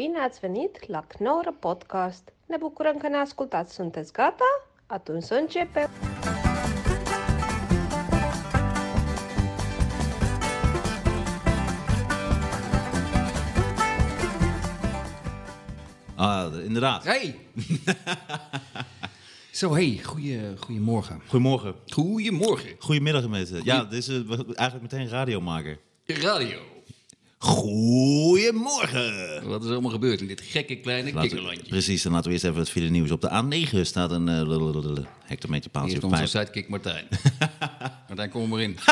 Bine ați venit la Knorr Podcast! Ne bucurăm că ne ascultați! Sunteți gata? Atunci să începem! Ah, inderdaad. Hey! Zo, hey, goeie, goedemorgen. Goedemorgen. Goedemorgen. Goedemiddag mensen. Ja, dit is eh, eigenlijk meteen radiomaker. Radio. Goedemorgen. Wat is er allemaal gebeurd in dit gekke kleine Laten kikkerlandje? precies, dan laten we eerst even het file nieuws. Op de A9 staat een eh, lulululul, hectometerpaaltje Hier op is onze sidekick Martijn. Martijn, kom er maar in.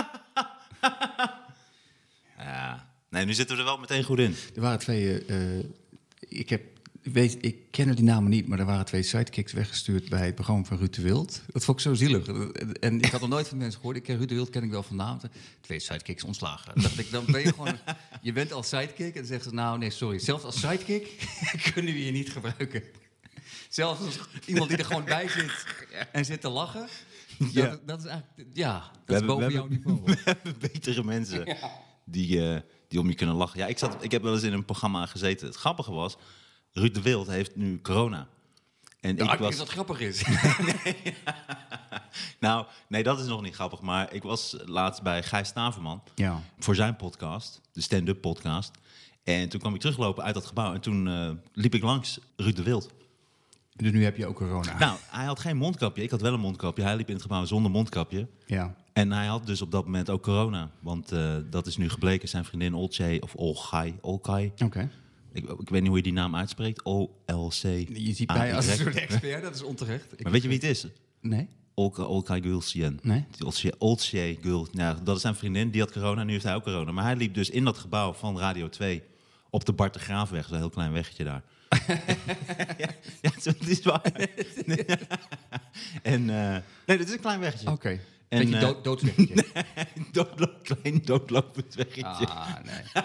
Ja. Nee, nu zitten we er wel meteen goed in. Er waren twee. eh, eh, ik, heb, weet, ik ken die namen niet, maar er waren twee sidekicks weggestuurd bij het programma van Ruud de Wild. Dat vond ik zo zielig. En ik had nog nooit van mensen gehoord. Ik ken Ruud de Wild ken ik wel van naam. Twee sidekicks ontslagen. Dan dacht ik, dan ben je gewoon. Je bent als sidekick en dan zeggen ze: Nou, nee, sorry. Zelfs als sidekick kunnen we je niet gebruiken. Zelfs als iemand die er gewoon bij zit en zit te lachen. Ja. Dat, dat is eigenlijk. Ja, We dat is hebben- boven we jouw niveau. We hebben betere mensen die, eh, die om je kunnen lachen. Ja, ik, zat, ik heb wel eens in een programma gezeten. Het grappige was, Ruud de Wild heeft nu corona. En Ja, ik ik was... wat grappig is. Nou, nee, dat is nog niet grappig. Maar ik was laatst bij Gijs Staverman Ja. voor zijn podcast, de stand-up podcast. En toen kwam ik teruglopen uit dat gebouw en toen eh, liep ik langs Ruud de Wild. Dus nu heb je ook corona. Nou, hij had geen mondkapje. Ik had wel een mondkapje. Hij liep in het gebouw zonder mondkapje. Ja. En hij had dus op dat moment ook corona. Want eh, dat is nu gebleken. Zijn vriendin Olcay, of Olgai, Olkai. Oké. Ik, ik weet niet hoe je die naam uitspreekt. O-L-C. Je ziet mij als een soort expert, dat is onterecht. Ik- Maar weet je wie het is? Nee? Olka- Olkai Gulsien. Nee. Olcay Gul. Nou, dat is zijn vriendin. Die had corona. Nu heeft hij ook corona. Maar hij liep dus in dat gebouw van Radio 2. Op de Bart de Graafweg. Zo'n heel klein weggetje daar. ja, ja, het is waar. en, eh, nee, dit is een klein weggetje. Oké. En, Beetje eh, dood, doodsweggetje. Doodlo- klein doodlopend weggetje. ah, nee.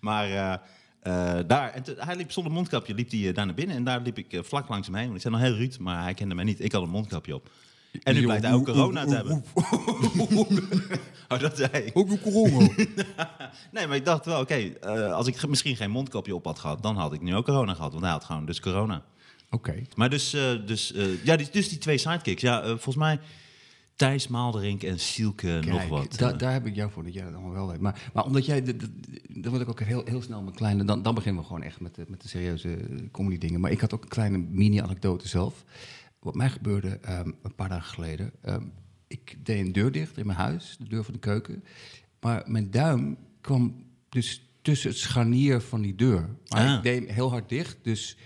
Maar eh, eh, daar, en te- hij liep zonder mondkapje liep hij, eh, daar naar binnen. En daar liep ik eh, vlak langs hem heen. Want ik zei nog heel Ruud, maar hij kende mij niet. Ik had een mondkapje op. En nu blijkt hij ook corona te hebben. Oh, dat zei ik. Ook corona. Nee, maar ik dacht wel, oké, als ik misschien geen mondkapje op had gehad, dan had ik nu ook corona gehad. Want hij had gewoon dus corona. Oké. Maar dus, dus, ja, die, dus die twee sidekicks. Ja, volgens mij Thijs Maalderink en Sielke nog wat. da- eh. daar heb ik jou voor, dat jij dat allemaal wel weet. Maar, maar omdat jij, dan wil ik ook heel, heel snel mijn kleine, dan, dan beginnen we gewoon echt met de, met de serieuze comedy dingen. Maar ik had ook een kleine mini-anekdote zelf. Wat mij gebeurde ehm, een paar dagen geleden. Ehm, ik deed een deur dicht in mijn huis, de deur van de keuken. Maar mijn duim kwam dus tussen het scharnier van die deur. Maar Ah. ik deed hem heel hard dicht, dus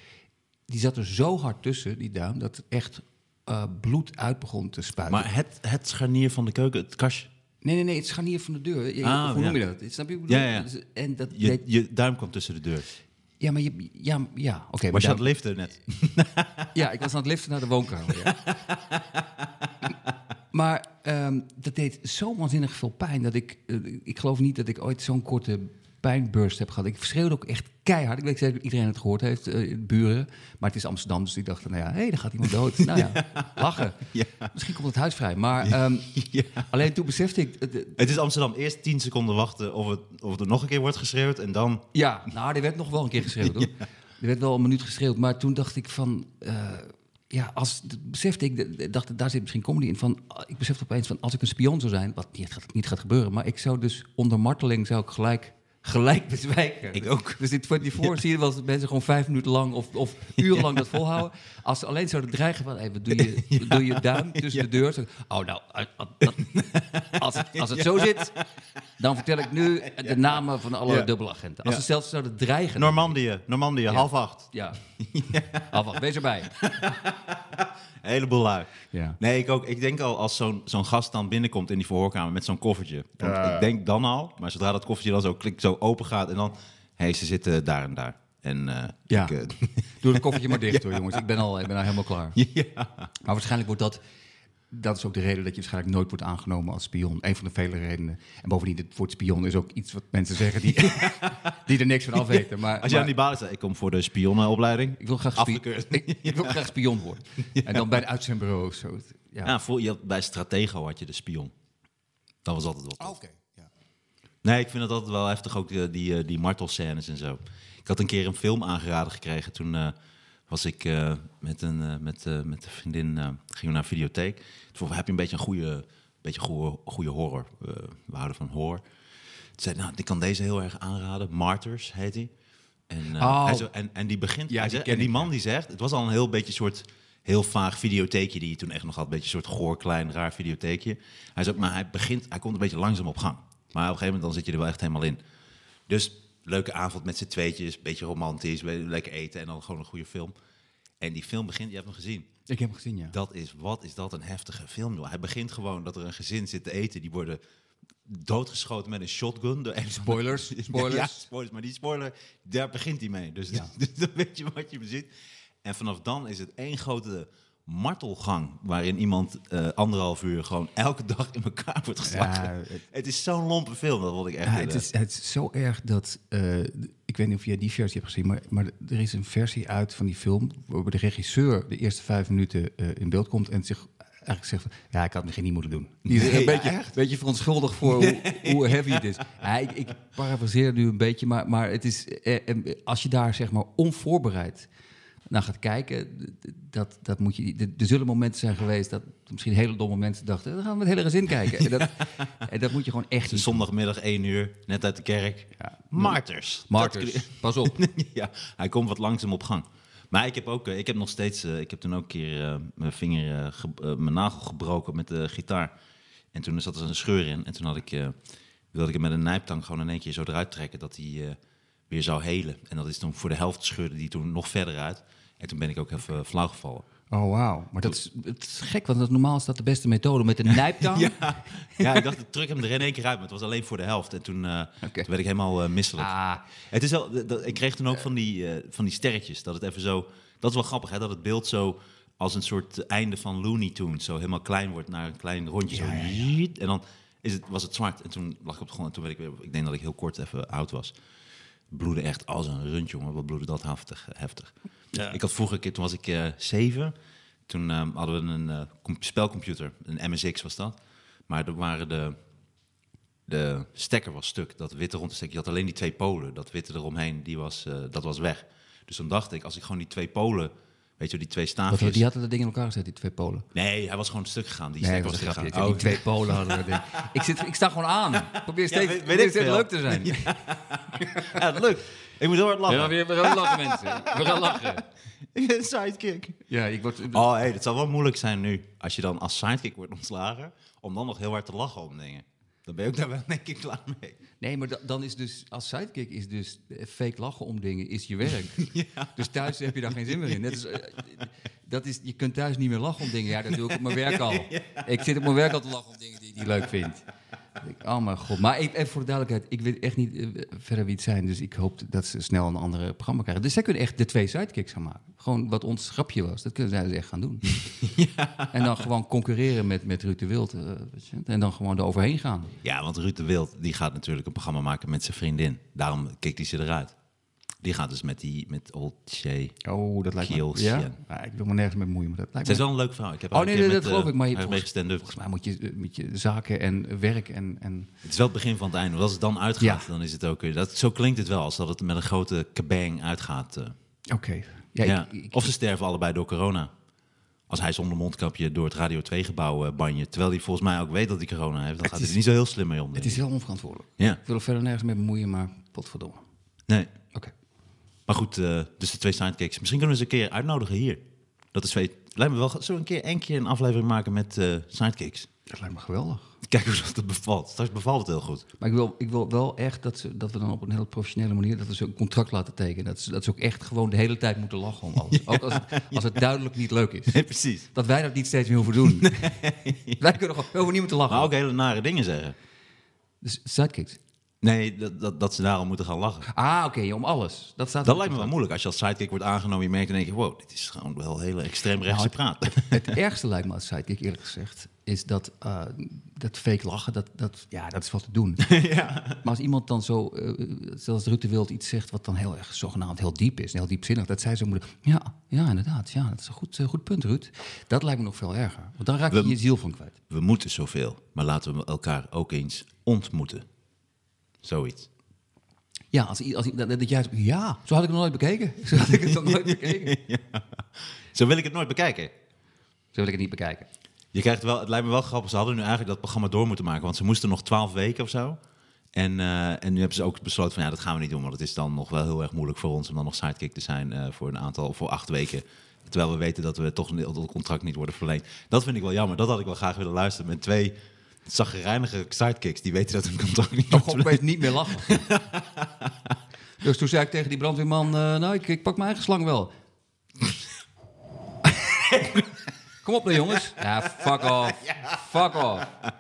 die zat er zo hard tussen, die duim, dat het echt eh, bloed uit begon te spuiten. maar het, het scharnier van de keuken, het kastje. Nee, nee, nee, het scharnier van de deur. Je- Ah, hoe noem je dat? Snap je? Ja, ja. Dus- En dat Je, deed- je duim kwam tussen de deur. ja, maar je, ja, ja, oké. Was je aan maar het liften net? ja, ik was aan het liften naar de woonkamer. Ja. maar ehm, dat deed zo waanzinnig veel pijn dat ik, eh, ik geloof niet dat ik ooit zo'n korte pijnburst heb gehad. Ik schreeuwde ook echt keihard. Ik weet zeker dat iedereen het gehoord heeft, eh, buren. Maar het is Amsterdam, dus die dachten, nou ja, hé, hey, daar gaat iemand dood. nou ja, lachen. Ja. Misschien komt het huis vrij. Maar ehm, Ja. alleen toen besefte ik, Het is Amsterdam. Eerst 10 seconden wachten of het, of het er nog een keer wordt geschreeuwd. En dan... Ja, nou, er werd nog wel een keer geschreeuwd, hoor. Er werd wel een minuut geschreeuwd, maar toen dacht ik van... eh, ja, als, besefte ik, dacht, daar zit misschien comedy in, van... ah, Ik besefte opeens van, als ik een spion zou zijn... wat niet gaat, niet gaat gebeuren, maar ik zou dus onder marteling... zou ik gelijk, gelijk bezwijken. Ik ook. Dus dit 24 zie je wel dat mensen gewoon vijf minuten lang... of, of urenlang dat volhouden. Als ze alleen zouden dreigen van... Hey, wat doe je, wat doe je duim tussen de deur? Zo, oh, nou, eh, eh, als, het- als het zo zit... dan vertel ik nu de namen van alle Ja. dubbelagenten. Als Ja. ze zelfs zouden dreigen... Normandië, Normandië, half acht. Ja. Alvast, wees erbij. Een heleboel lui. Ja. Nee, ik ook. Ik denk al als zo'n zo'n gast dan binnenkomt in die verhoorkamer met zo'n koffertje. Want ik denk dan al, maar zodra dat koffertje dan zo klik zo open gaat en dan... Hé, hey, ze zitten daar en daar. En eh, Ja. ik, eh, Doe het koffertje maar dicht hoor, jongens. Ik ben al, ik ben al helemaal klaar. ja. Maar waarschijnlijk wordt dat... Dat is ook de reden dat je waarschijnlijk nooit wordt aangenomen als spion. Een van de vele redenen. En bovendien, het woord spion is ook iets wat mensen zeggen die, die er niks van af weten. Maar, Als jij aan maar die balie staat, ik kom voor de spionnenopleiding. ik wil graag, spi- Afgekeurd. ik, ik wil graag spion worden. En dan bij het uitzendbureau of zo. Ja. Ja, voor, je had, bij Stratego had je de spion. Dat was altijd wat. Oké. Ja. Nee, ik vind het altijd wel heftig, ook die, die, eh, die martelscènes en zo. Ik had een keer een film aangeraden gekregen. Toen eh, was ik eh, met, een, eh, met, eh, met een vriendin, gingen we naar een videotheek. Toen heb je een beetje een goede, beetje goede, goede horror? We houden van horror. Toen zei nou, ik kan deze heel erg aanraden. Martyrs heet hij. En, Oh. hij zo, en, en die begint, Ja, die zegt- en die man die zegt, het was al een heel beetje soort heel vaag videotheekje die je toen echt nog had, een beetje een soort goor, klein, raar videotheekje. Hij zegt, maar hij begint, hij komt een beetje langzaam op gang. Maar op een gegeven moment dan zit je er wel echt helemaal in. Dus leuke avond met z'n tweetjes, beetje romantisch, lekker eten en dan gewoon een goede film. En die film begint, je hebt hem gezien. Ik heb hem gezien, ja. Dat is, wat is dat een heftige film, joh. Hij begint gewoon dat er een gezin zit te eten, die worden doodgeschoten met een shotgun. door een Spoilers, spoilers. Ja, spoilers. Maar die spoiler, daar begint hij mee. Dus, Ja. dan weet je wat je ziet. En vanaf dan is het één grote martelgang... waarin iemand eh, anderhalf uur gewoon elke dag in elkaar wordt geslagen. Ja, het- het, is zo'n lompe film, dat vond ik echt... Ja, het, is, het is zo erg dat. eh, ik weet niet of jij die versie hebt gezien, maar, maar er is een versie uit van die film. waarbij de regisseur de eerste vijf minuten eh, in beeld komt en zich eigenlijk zegt: van, Ja, ik had misschien niet moeten doen. Die is Nee, een beetje, echt? beetje verontschuldigd voor hoe, hoe heavy het is. Ja, ik, ik parafraseer nu een beetje, maar, maar het is, eh, als je daar zeg maar onvoorbereid naar gaat kijken, dat, dat moet je, er- er zullen momenten zijn geweest dat misschien hele domme mensen dachten, dan gaan we met het hele gezin kijken. En dat, en dat moet je gewoon echt niet zondagmiddag één uur, net uit de kerk. Ja. Martyrs. Martyrs, Dat- pas op. ja, hij komt wat langzaam op gang. Maar ik heb ook, eh, ik heb nog steeds, eh, ik heb toen ook een keer eh, mijn vinger, ge- mijn nagel gebroken met de gitaar. En toen zat er een scheur in. En toen had ik, eh, wilde ik hem met een nijptang gewoon in één keer zo eruit trekken dat hij eh, weer zou helen. En dat is toen voor de helft scheurde die toen nog verder uit. En toen ben ik ook even flauw gevallen. Oh, wauw. Maar dat is, het is gek, want dat, normaal is dat de beste methode met een nijptang. Ja, ja, ik dacht, ik druk hem er in één keer uit, maar het was alleen voor de helft. En toen, eh, toen werd ik helemaal eh, misselijk. Ah, Het is wel, dat- ik kreeg toen ook van die, eh, van die sterretjes. Dat het even zo. Dat is wel grappig, hè? Dat het beeld zo als een soort einde van Looney Tunes zo helemaal klein wordt naar een klein rondje. zo. En dan is het, was het zwart. En toen lag ik op de grond. En toen werd ik weer. Ik denk dat ik heel kort even oud was. Bloedde echt als een rund, jongen. Wat bloedde dat heftig. heftig. Ik had vroeger, een keer- toen was ik eh, zeven. Toen eh, hadden we een eh, com- spelcomputer. Een MSX was dat. Maar er waren de, de stekker was stuk, dat witte ronde stekker. Je had alleen die twee polen, dat witte eromheen, die was, eh, dat was weg. Dus dan dacht ik, als ik gewoon die twee polen, weet je, die twee wat, staafjes... die hadden dat ding in elkaar gezet, die twee polen. Nee, hij was gewoon stuk gegaan. Die Nee, dat was was een gegaan. Die twee polen hadden. Ik, zit, ik sta gewoon aan. Probeer steeds, weet- weet probeer ik steeds veel. leuk te zijn. ja, het lukt. Ik moet heel hard lachen. we gaan lachen, mensen. We gaan lachen. sidekick. Ja, ik word... Oh, hey, het zal wel moeilijk zijn nu, als je dan als sidekick wordt ontslagen, om dan nog heel hard te lachen om dingen. Dan ben je ook daar wel denk ik klaar mee. Nee, maar da- dan is dus, als sidekick is dus fake lachen om dingen, is je werk. Dus thuis heb je daar geen zin meer in. Dat is, eh, dat is, je kunt thuis niet meer lachen om dingen. Ja, dat doe ik op mijn werk al. Ik zit op mijn werk al te lachen om dingen die ik niet leuk vind. Ik- Oh mijn god. Maar ik, even voor de duidelijkheid, ik weet echt niet eh, verder wie het zijn. Dus ik hoop dat ze snel een andere programma krijgen. Dus zij kunnen echt de twee sidekicks gaan maken. Gewoon wat ons grapje was, dat kunnen zij dus echt gaan doen. En dan gewoon concurreren met, met Ruud de Wild. eh, en dan gewoon eroverheen gaan. Ja, want Ruud de Wild die gaat natuurlijk een programma maken met zijn vriendin. Daarom keek hij ze eruit. Die gaat dus met die met Old Shay. Oh, dat lijkt me... Ja? ja. Ja, ik wil me nergens mee bemoeien, maar dat lijkt me... is wel een leuk vrouw. Ik heb Oh nee, nee, dat geloof eh, ik. Maar je, volgens, mij moet je met je zaken en werk en... en Het is wel het begin van het einde. Want als het dan uitgaat, Ja. dan is het ook weer... Dat, zo klinkt het wel, als dat het met een grote kabang uitgaat. eh. Oké. Ja, Ja, ik- ik- of ze sterven allebei door corona. Als hij zonder mondkapje door het Radio 2-gebouw eh, banje... terwijl hij volgens mij ook weet dat hij corona heeft... dan gaat hij er niet zo heel slim mee om. het is heel onverantwoordelijk. Ja, Ik wil er verder nergens mee bemoeien, maar potverdomme. nee. Oké. Maar goed, eh, dus de twee sidekicks. Misschien kunnen we ze een keer uitnodigen hier. Dat is twee... Lijkt me wel... Zullen we een keer, één keer een aflevering maken met eh sidekicks? Dat lijkt me geweldig. Kijk hoe dat bevalt. Straks bevalt het heel goed. Maar ik wil, ik wil wel echt dat, ze, dat we dan op een heel professionele manier... dat we ze een contract laten tekenen. Dat ze, dat ze ook echt gewoon de hele tijd moeten lachen om alles. Ook als het, als het duidelijk niet leuk is. Nee, precies. Dat wij dat niet steeds meer hoeven doen. Wij kunnen gewoon niet meer te lachen. Maar ook hele nare dingen zeggen. Dus sidekicks. Nee, dat, dat, dat ze daarom moeten gaan lachen. Ah, oké, om alles. Dat staat Dat lijkt me wel moeilijk. Als je als sidekick wordt aangenomen, je merkt in één keer... wow, dit is gewoon wel hele extreem rechtse Nou, praat. Het ergste lijkt me als sidekick, eerlijk gezegd, is dat, eh, dat fake lachen, dat, dat, ja, dat is wat te doen. Maar als iemand dan zo, eh, zoals Ruud de Wild, iets zegt wat dan heel erg zogenaamd heel diep is, en heel diepzinnig, dat zij zo moeten, ja, ja, inderdaad, ja, dat is een goed, eh, goed punt, Ruud. Dat lijkt me nog veel erger, want dan raak je We- je ziel van kwijt. We moeten zoveel, maar laten we elkaar ook eens ontmoeten. Zoiets. Ja, als, als, dat, dat jij ja, zo had ik het nog nooit bekeken. Zo had ik het nog nooit bekeken. Zo wil ik het nooit bekijken. Zo wil ik het niet bekijken. Je krijgt wel, het lijkt me wel grappig. Ze hadden nu eigenlijk dat programma door moeten maken. Want ze moesten nog twaalf weken of zo. En, eh, en nu hebben ze ook besloten van ja, dat gaan we niet doen. Want het is dan nog wel heel erg moeilijk voor ons om dan nog sidekick te zijn eh, voor een aantal, voor acht weken. Terwijl we weten dat we toch dat het contract niet worden verleend. Dat vind ik wel jammer. Dat had ik wel graag willen luisteren met twee zaggerijnige sidekicks die weten dat hun contract niet Toch gewoon opeens niet meer lachen. dus toen zei ik tegen die brandweerman, eh, nou, ik, ik pak mijn eigen slang wel. Kom op nou jongens. Ja, fuck off. Fuck off. Dat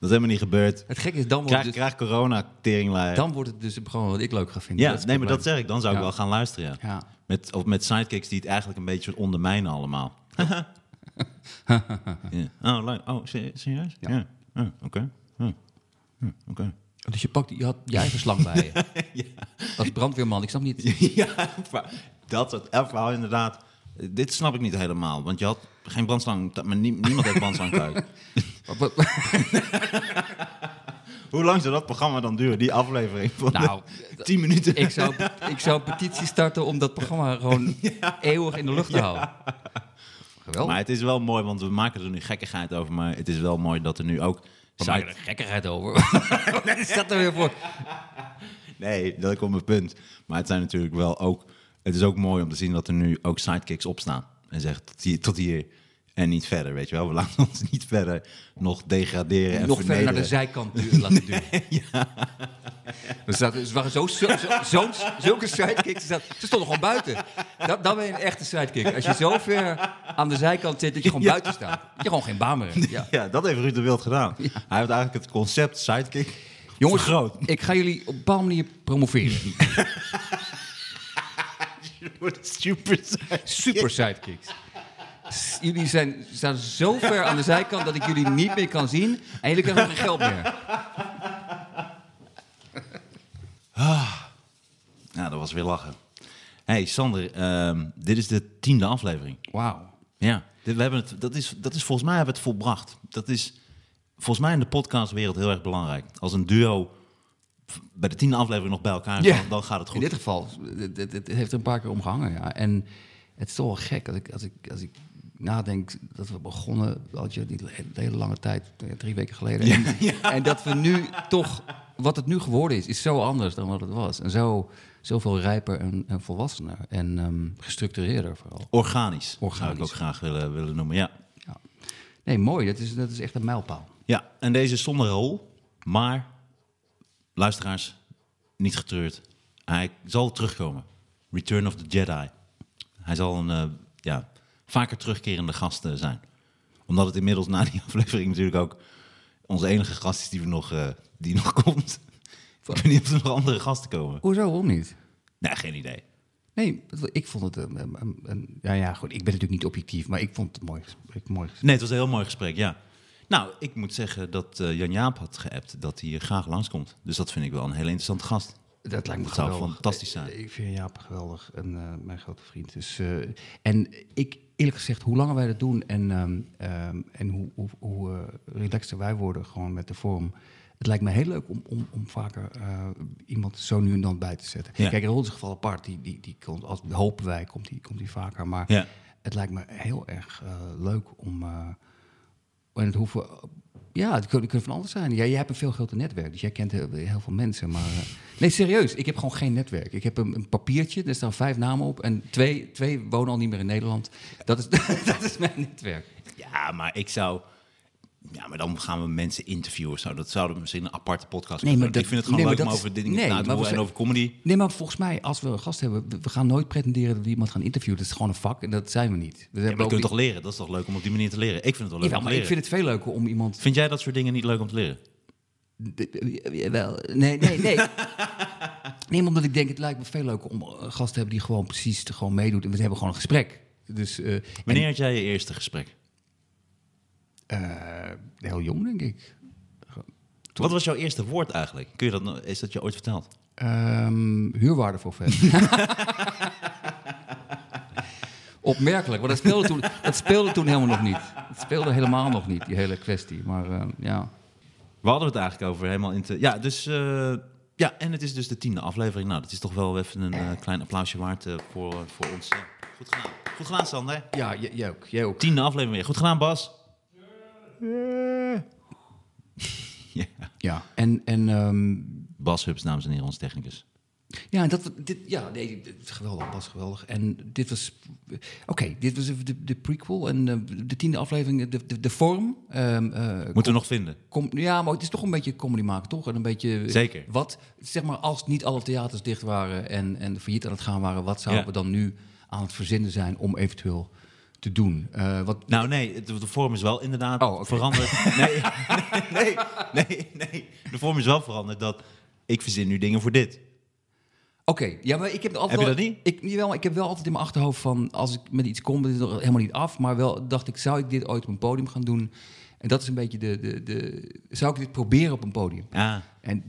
is helemaal niet gebeurd. Het gekke is, dan wordt, Krijg, het, krijg corona, teringlaai. dan wordt het dus programma wat ik leuk ga vinden. Ja, nee, maar dat zeg ik. Dan zou ik Ja. wel gaan luisteren, ja. Ja. Met, of met sidekicks die het eigenlijk een beetje ondermijnen allemaal. ja. Oh, leuk. Oh, se- serieus? Ja. Oké. Oh. Hm, Oké. Dus je, pakt, je had je eigen slang bij je. Als brandweerman, ik snap niet. ja, dat soort verhaal inderdaad. Dit snap ik niet helemaal. Want je had geen brandslang... Maar nie- niemand heeft brandslang thuis. Hoe lang zou dat programma dan duren? Die aflevering van Nou, de 10 minuten. ik zou, ik zou een petitie starten om dat programma gewoon eeuwig in de lucht te houden. Geweldig. Maar het is wel mooi, want we maken er nu gekkigheid over. Maar het is wel mooi dat er nu ook... We maken er gekkigheid over. Wat is dat er weer voor? Nee, dat komt mijn punt. Maar het zijn natuurlijk wel ook. Het is ook mooi om te zien dat er nu ook sidekicks opstaan. En zeggen tot hier, tot hier en niet verder. Weet je wel, we laten ons niet verder nog degraderen. En Nog verder naar de zijkant du- laten duwen. Dus dat is, waren zo, zo, zo, zo'n- zulke sidekicks. Ze stonden gewoon buiten. Dat, dan ben je een echte sidekick. Als je zo ver aan de zijkant zit dat je gewoon buiten staat. Dat je gewoon geen baan meer hebt. Ja. Ja, dat heeft Ruud de Wild gedaan. Hij heeft eigenlijk het concept sidekick Jongens, vergroot. ik ga jullie op een bepaalde manier promoveren. Super sidekick. Super sidekicks. Jullie zijn, staan zo ver aan de zijkant dat ik jullie niet meer kan zien. En jullie krijgen ook geen geld meer. Ja, dat was weer lachen. hey, Sander, ehm, dit is de tiende aflevering. Wauw. Ja, dit, we hebben het, dat, is, dat is volgens mij hebben we het volbracht. Dat is volgens mij in de podcastwereld heel erg belangrijk. Als een duo bij de tiende aflevering nog bij elkaar is, Ja. dan, dan gaat het In goed. dit geval, het, het, het heeft er een paar keer om gehangen, ja. En het is toch wel gek als ik, als ik, als ik nadenk dat we begonnen, had je die hele, lange tijd, eh, drie weken geleden. En, en dat we nu toch, wat het nu geworden is, is zo anders dan wat het was. En zo, zoveel rijper en, en volwassener en ehm, gestructureerder vooral. Organisch, zou ik Organisch. ook graag willen, willen noemen. Ja. Ja. Nee, mooi. Dat is, dat is echt een mijlpaal. ja, en deze zonder rol, maar luisteraars, niet getreurd. Hij zal terugkomen. Return of the Jedi. Hij zal een eh, ja, vaker terugkerende gast eh, zijn. Omdat het inmiddels na die aflevering natuurlijk ook onze enige gast is die, we nog, eh, die nog komt. Ik weet niet of er nog andere gasten komen. Hoezo, waarom niet? Nee, geen idee. Nee, ik vond het... een- een- ja, ja, goed, ik ben natuurlijk niet objectief, maar ik vond het mooi. gesprek, mooi gesprek. Nee, het was een heel mooi gesprek, ja. Nou, ik moet zeggen dat eh, Jan Jaap had geappt dat hij hier graag langskomt. Dus dat vind ik wel een hele interessante gast. Dat lijkt me Dat zou geweldig. fantastisch zijn. Ik vind Jaap geweldig en eh, mijn grote vriend. Dus, en ik, eerlijk gezegd, hoe langer wij dat doen en, ehm, ehm, en hoe, hoe, hoe eh, relaxter wij worden gewoon met de vorm. Het lijkt me heel leuk om, om, om vaker eh, iemand zo nu en dan bij te zetten. Ja. Kijk, Rolls geval apart, die, die, die komt, als hopen wij, komt die, komt die vaker. Maar Ja. het lijkt me heel erg eh, leuk om. en het hoeven. Ja, het kunnen, van alles zijn. Ja, jij hebt een veel groter netwerk, dus jij kent heel, veel mensen. Maar eh, nee, serieus, ik heb gewoon geen netwerk. Ik heb een, een papiertje, er staan vijf namen op. En twee, twee wonen al niet meer in Nederland. Dat is, dat is mijn netwerk. Ja, maar ik zou... Ja, maar dan gaan we mensen interviewen zo. Dat zouden we misschien een aparte podcast Nee, maar dat- Ik vind het gewoon nee, leuk om over is- dit ding nee, na te doen en over comedy. Nee, maar volgens mij, als we een gast hebben, we- gaan nooit pretenderen dat we iemand gaan interviewen. Dat is gewoon een vak en dat zijn we niet. We Ja, maar hebben je ook kunt toch leren? Dat is toch leuk om op die manier te leren? Ik vind het wel leuk Jawel, om te maar ik leren. vind het veel leuker om iemand Vind jij dat soort dingen niet leuk om te leren? Wel, nee, nee, nee. nee, omdat ik denk, het lijkt me veel leuker om een gast te hebben die gewoon precies te gewoon meedoet. En we hebben gewoon een gesprek. Dus eh, Wanneer had jij je eerste gesprek? Eh, heel jong, denk ik. Wat was jouw eerste woord eigenlijk? Kun je dat, is dat je ooit verteld? Ehm huurwaarde voor vet. Opmerkelijk, want dat speelde, toen, dat speelde toen helemaal nog niet. Het speelde helemaal nog niet, die hele kwestie. Maar eh, ja. We hadden het eigenlijk over helemaal in te... Ja, dus eh, Ja, en het is dus de tiende aflevering. Nou, dat is toch wel even een eh, klein applausje waard voor, voor ons. goed gedaan. Goed gedaan, Sander. Ja, jij ook. Jij ook. Tiende aflevering weer. Goed gedaan, Bas. ja. Ja, en, en ehm, Bas Hubs, dames en heren, ons technicus. Ja, dat, dit, ja, nee, geweldig, was geweldig. En dit was, oké, dit was de, de prequel en eh, de tiende aflevering, de, de, de vorm. ehm, eh, Moeten we nog vinden. kom, ja, maar het is toch een beetje comedy maken, toch? En een beetje, Zeker. Wat, zeg maar, als niet alle theaters dicht waren en, en failliet aan het gaan waren, wat zouden Ja. we dan nu aan het verzinnen zijn om eventueel te doen? Eh, wat, Nou, nee, de vorm is wel inderdaad Oh, veranderd. Nee, nee, nee, nee. De vorm is wel veranderd dat ik verzin nu dingen voor dit. Oké, ja, maar ik heb altijd Heb je wel- dat niet? Ik, jawel, ik heb wel altijd in mijn achterhoofd van als ik met iets kom, dit is nog helemaal niet af, maar wel dacht ik, zou ik dit ooit op een podium gaan doen? En dat is een beetje de, de, de zou ik dit proberen op een podium? Ja, En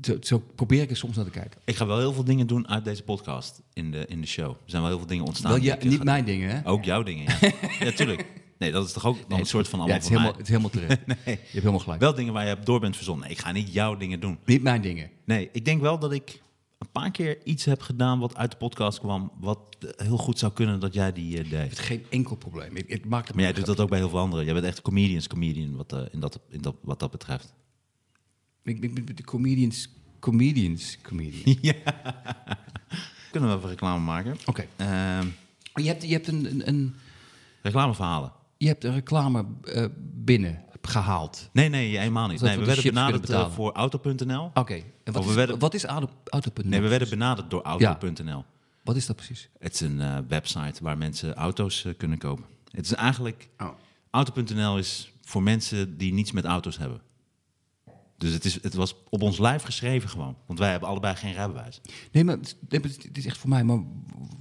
zo, zo probeer ik er soms naar te kijken. ik ga wel heel veel dingen doen uit deze podcast in de, in de show. Er zijn wel heel veel dingen ontstaan. wel, ja, eh, niet mijn dingen, hè? Ook jouw dingen, ja. ja, tuurlijk. Nee, dat is toch ook een soort van ja, allemaal het is, helemaal, het is helemaal terecht. Je hebt helemaal gelijk. Wel dingen waar je door bent verzonnen. Nee, ik ga niet jouw dingen doen. Niet mijn dingen. Nee, ik denk wel dat ik een paar keer iets heb gedaan wat uit de podcast kwam, wat heel goed zou kunnen dat jij die eh, deed. Het geen enkel probleem. Ik, ik maak het Maar jij doet dat ook bij heel veel anderen. Jij bent echt comedians comedian wat, eh, in dat, in dat, wat dat betreft. Ik, ben de comedians, comedians, comedian. Kunnen we even reclame maken? Oké. Ehm, Je hebt, je hebt een, een, een, reclameverhalen. je hebt een reclame eh, binnen gehaald. Nee, nee, helemaal niet. Nee, we we de werden benaderd voor auto.nl. Oké. En wat, we is, werden- wat is auto, auto.nl? Nee, we werden benaderd door auto.nl. Wat is dat precies? Het is een eh, website waar mensen auto's eh, kunnen kopen. Het is eigenlijk... Oh. Auto.nl is voor mensen die niets met auto's hebben. Dus het, is, het was op ons lijf geschreven gewoon. Want wij hebben allebei geen rijbewijs. Nee, maar het is echt voor mij. Maar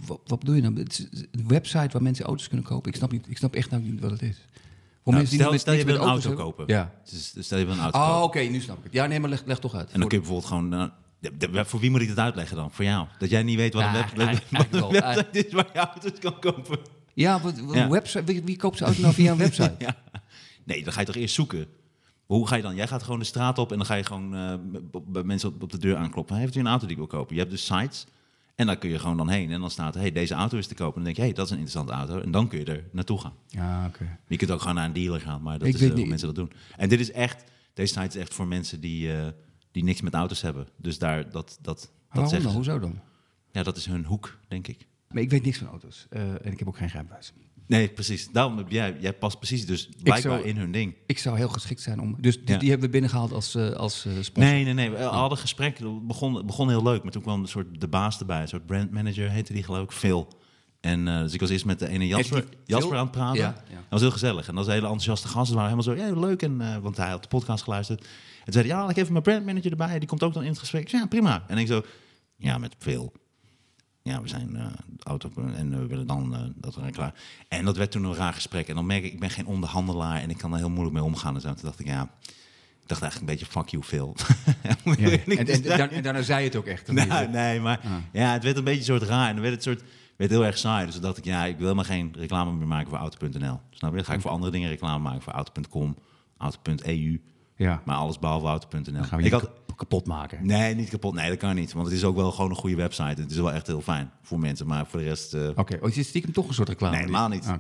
wat, wat bedoel je nou? Het is een website waar mensen auto's kunnen kopen. Ik snap, niet, ik snap echt nou niet wat het is. Voor Nou, mensen die stel, je wil een auto auto's kopen. Ja. Dus stel je wil een auto Oh, kopen. oké, nu snap ik het. Ja, nee, maar leg, leg toch uit. En dan kun je bijvoorbeeld gewoon... eh, de- de- voor wie moet ik dat uitleggen dan? Voor jou. Dat jij niet weet wat een, Ja, web, eigenlijk- wat een eigenlijk wel. website is waar je auto's kan kopen. Ja, wat, wat- Ja. een website. Wie, wie koopt zijn auto nou via een website? Ja. Nee, dan ga je toch eerst zoeken. Hoe ga je dan? Jij gaat gewoon de straat op en dan ga je gewoon eh, b- bij mensen op, op de deur aankloppen. Heeft u een auto die ik wil kopen? Je hebt dus sites en daar kun je gewoon dan heen. En dan staat er, hey, deze auto is te kopen. En dan denk je, hey, dat is een interessante auto. En dan kun je er naartoe gaan. Ja, oké. Je kunt ook gewoon naar een dealer gaan, maar dat Ik is weet eh, hoe mensen dat doen. En dit is echt, deze site is echt voor mensen die, eh, die niks met auto's hebben. Dus daar, dat, dat, dat zeggen dan? ze. Hoezo dan? Ja, dat is hun hoek, denk ik. Maar ik weet niks van auto's. eh, en ik heb ook geen rijbewijs. Nee, precies. Daarom heb jij, jij past precies dus blijkbaar zou- in hun ding. Ik zou heel geschikt zijn om... Dus die, Ja. die hebben we binnengehaald als, eh, als eh, sponsor. Nee, nee, nee. We hadden gesprek. Het begon, begon heel leuk. Maar toen kwam een soort de baas erbij. Een soort brandmanager heette die geloof ik. Phil. En eh, dus ik was eerst met de ene Jasper, Jasper aan het praten. Ja, ja. Dat was heel gezellig. En dat was een hele enthousiaste gast. Ze waren helemaal zo, ja, leuk. En, want hij had de podcast geluisterd. En toen zei ja, ik even mijn brandmanager erbij. Die komt ook dan in het gesprek. Zei, ja, prima. En ik zo, ja, met Phil. Ja, we zijn eh, auto en we willen dan eh, dat we klaar. En dat werd toen een raar gesprek. En dan merk ik, ik ben geen onderhandelaar en ik kan er heel moeilijk mee omgaan. En zo. Toen dacht ik, ja, ik dacht eigenlijk een beetje fuck you, Phil. Ja. En, daar- en daarna zei je het ook echt. Nou, nee, maar Ah. ja, het werd een beetje een soort raar. En dan werd het soort, werd heel erg saai. Dus toen dacht ik, ja, ik wil helemaal geen reclame meer maken voor auto.nl. Snap je? Dan ga ik voor andere dingen reclame maken. Voor auto.com, auto.eu. Ja. Maar alles behalve auto.nl. Dan Ik had, kapot maken. nee, niet kapot. Nee, dat kan niet. Want het is ook wel gewoon een goede website. Het is wel echt heel fijn voor mensen. Maar voor de rest... eh, Oké, oh, is dit stiekem toch een soort reclame? nee, helemaal niet.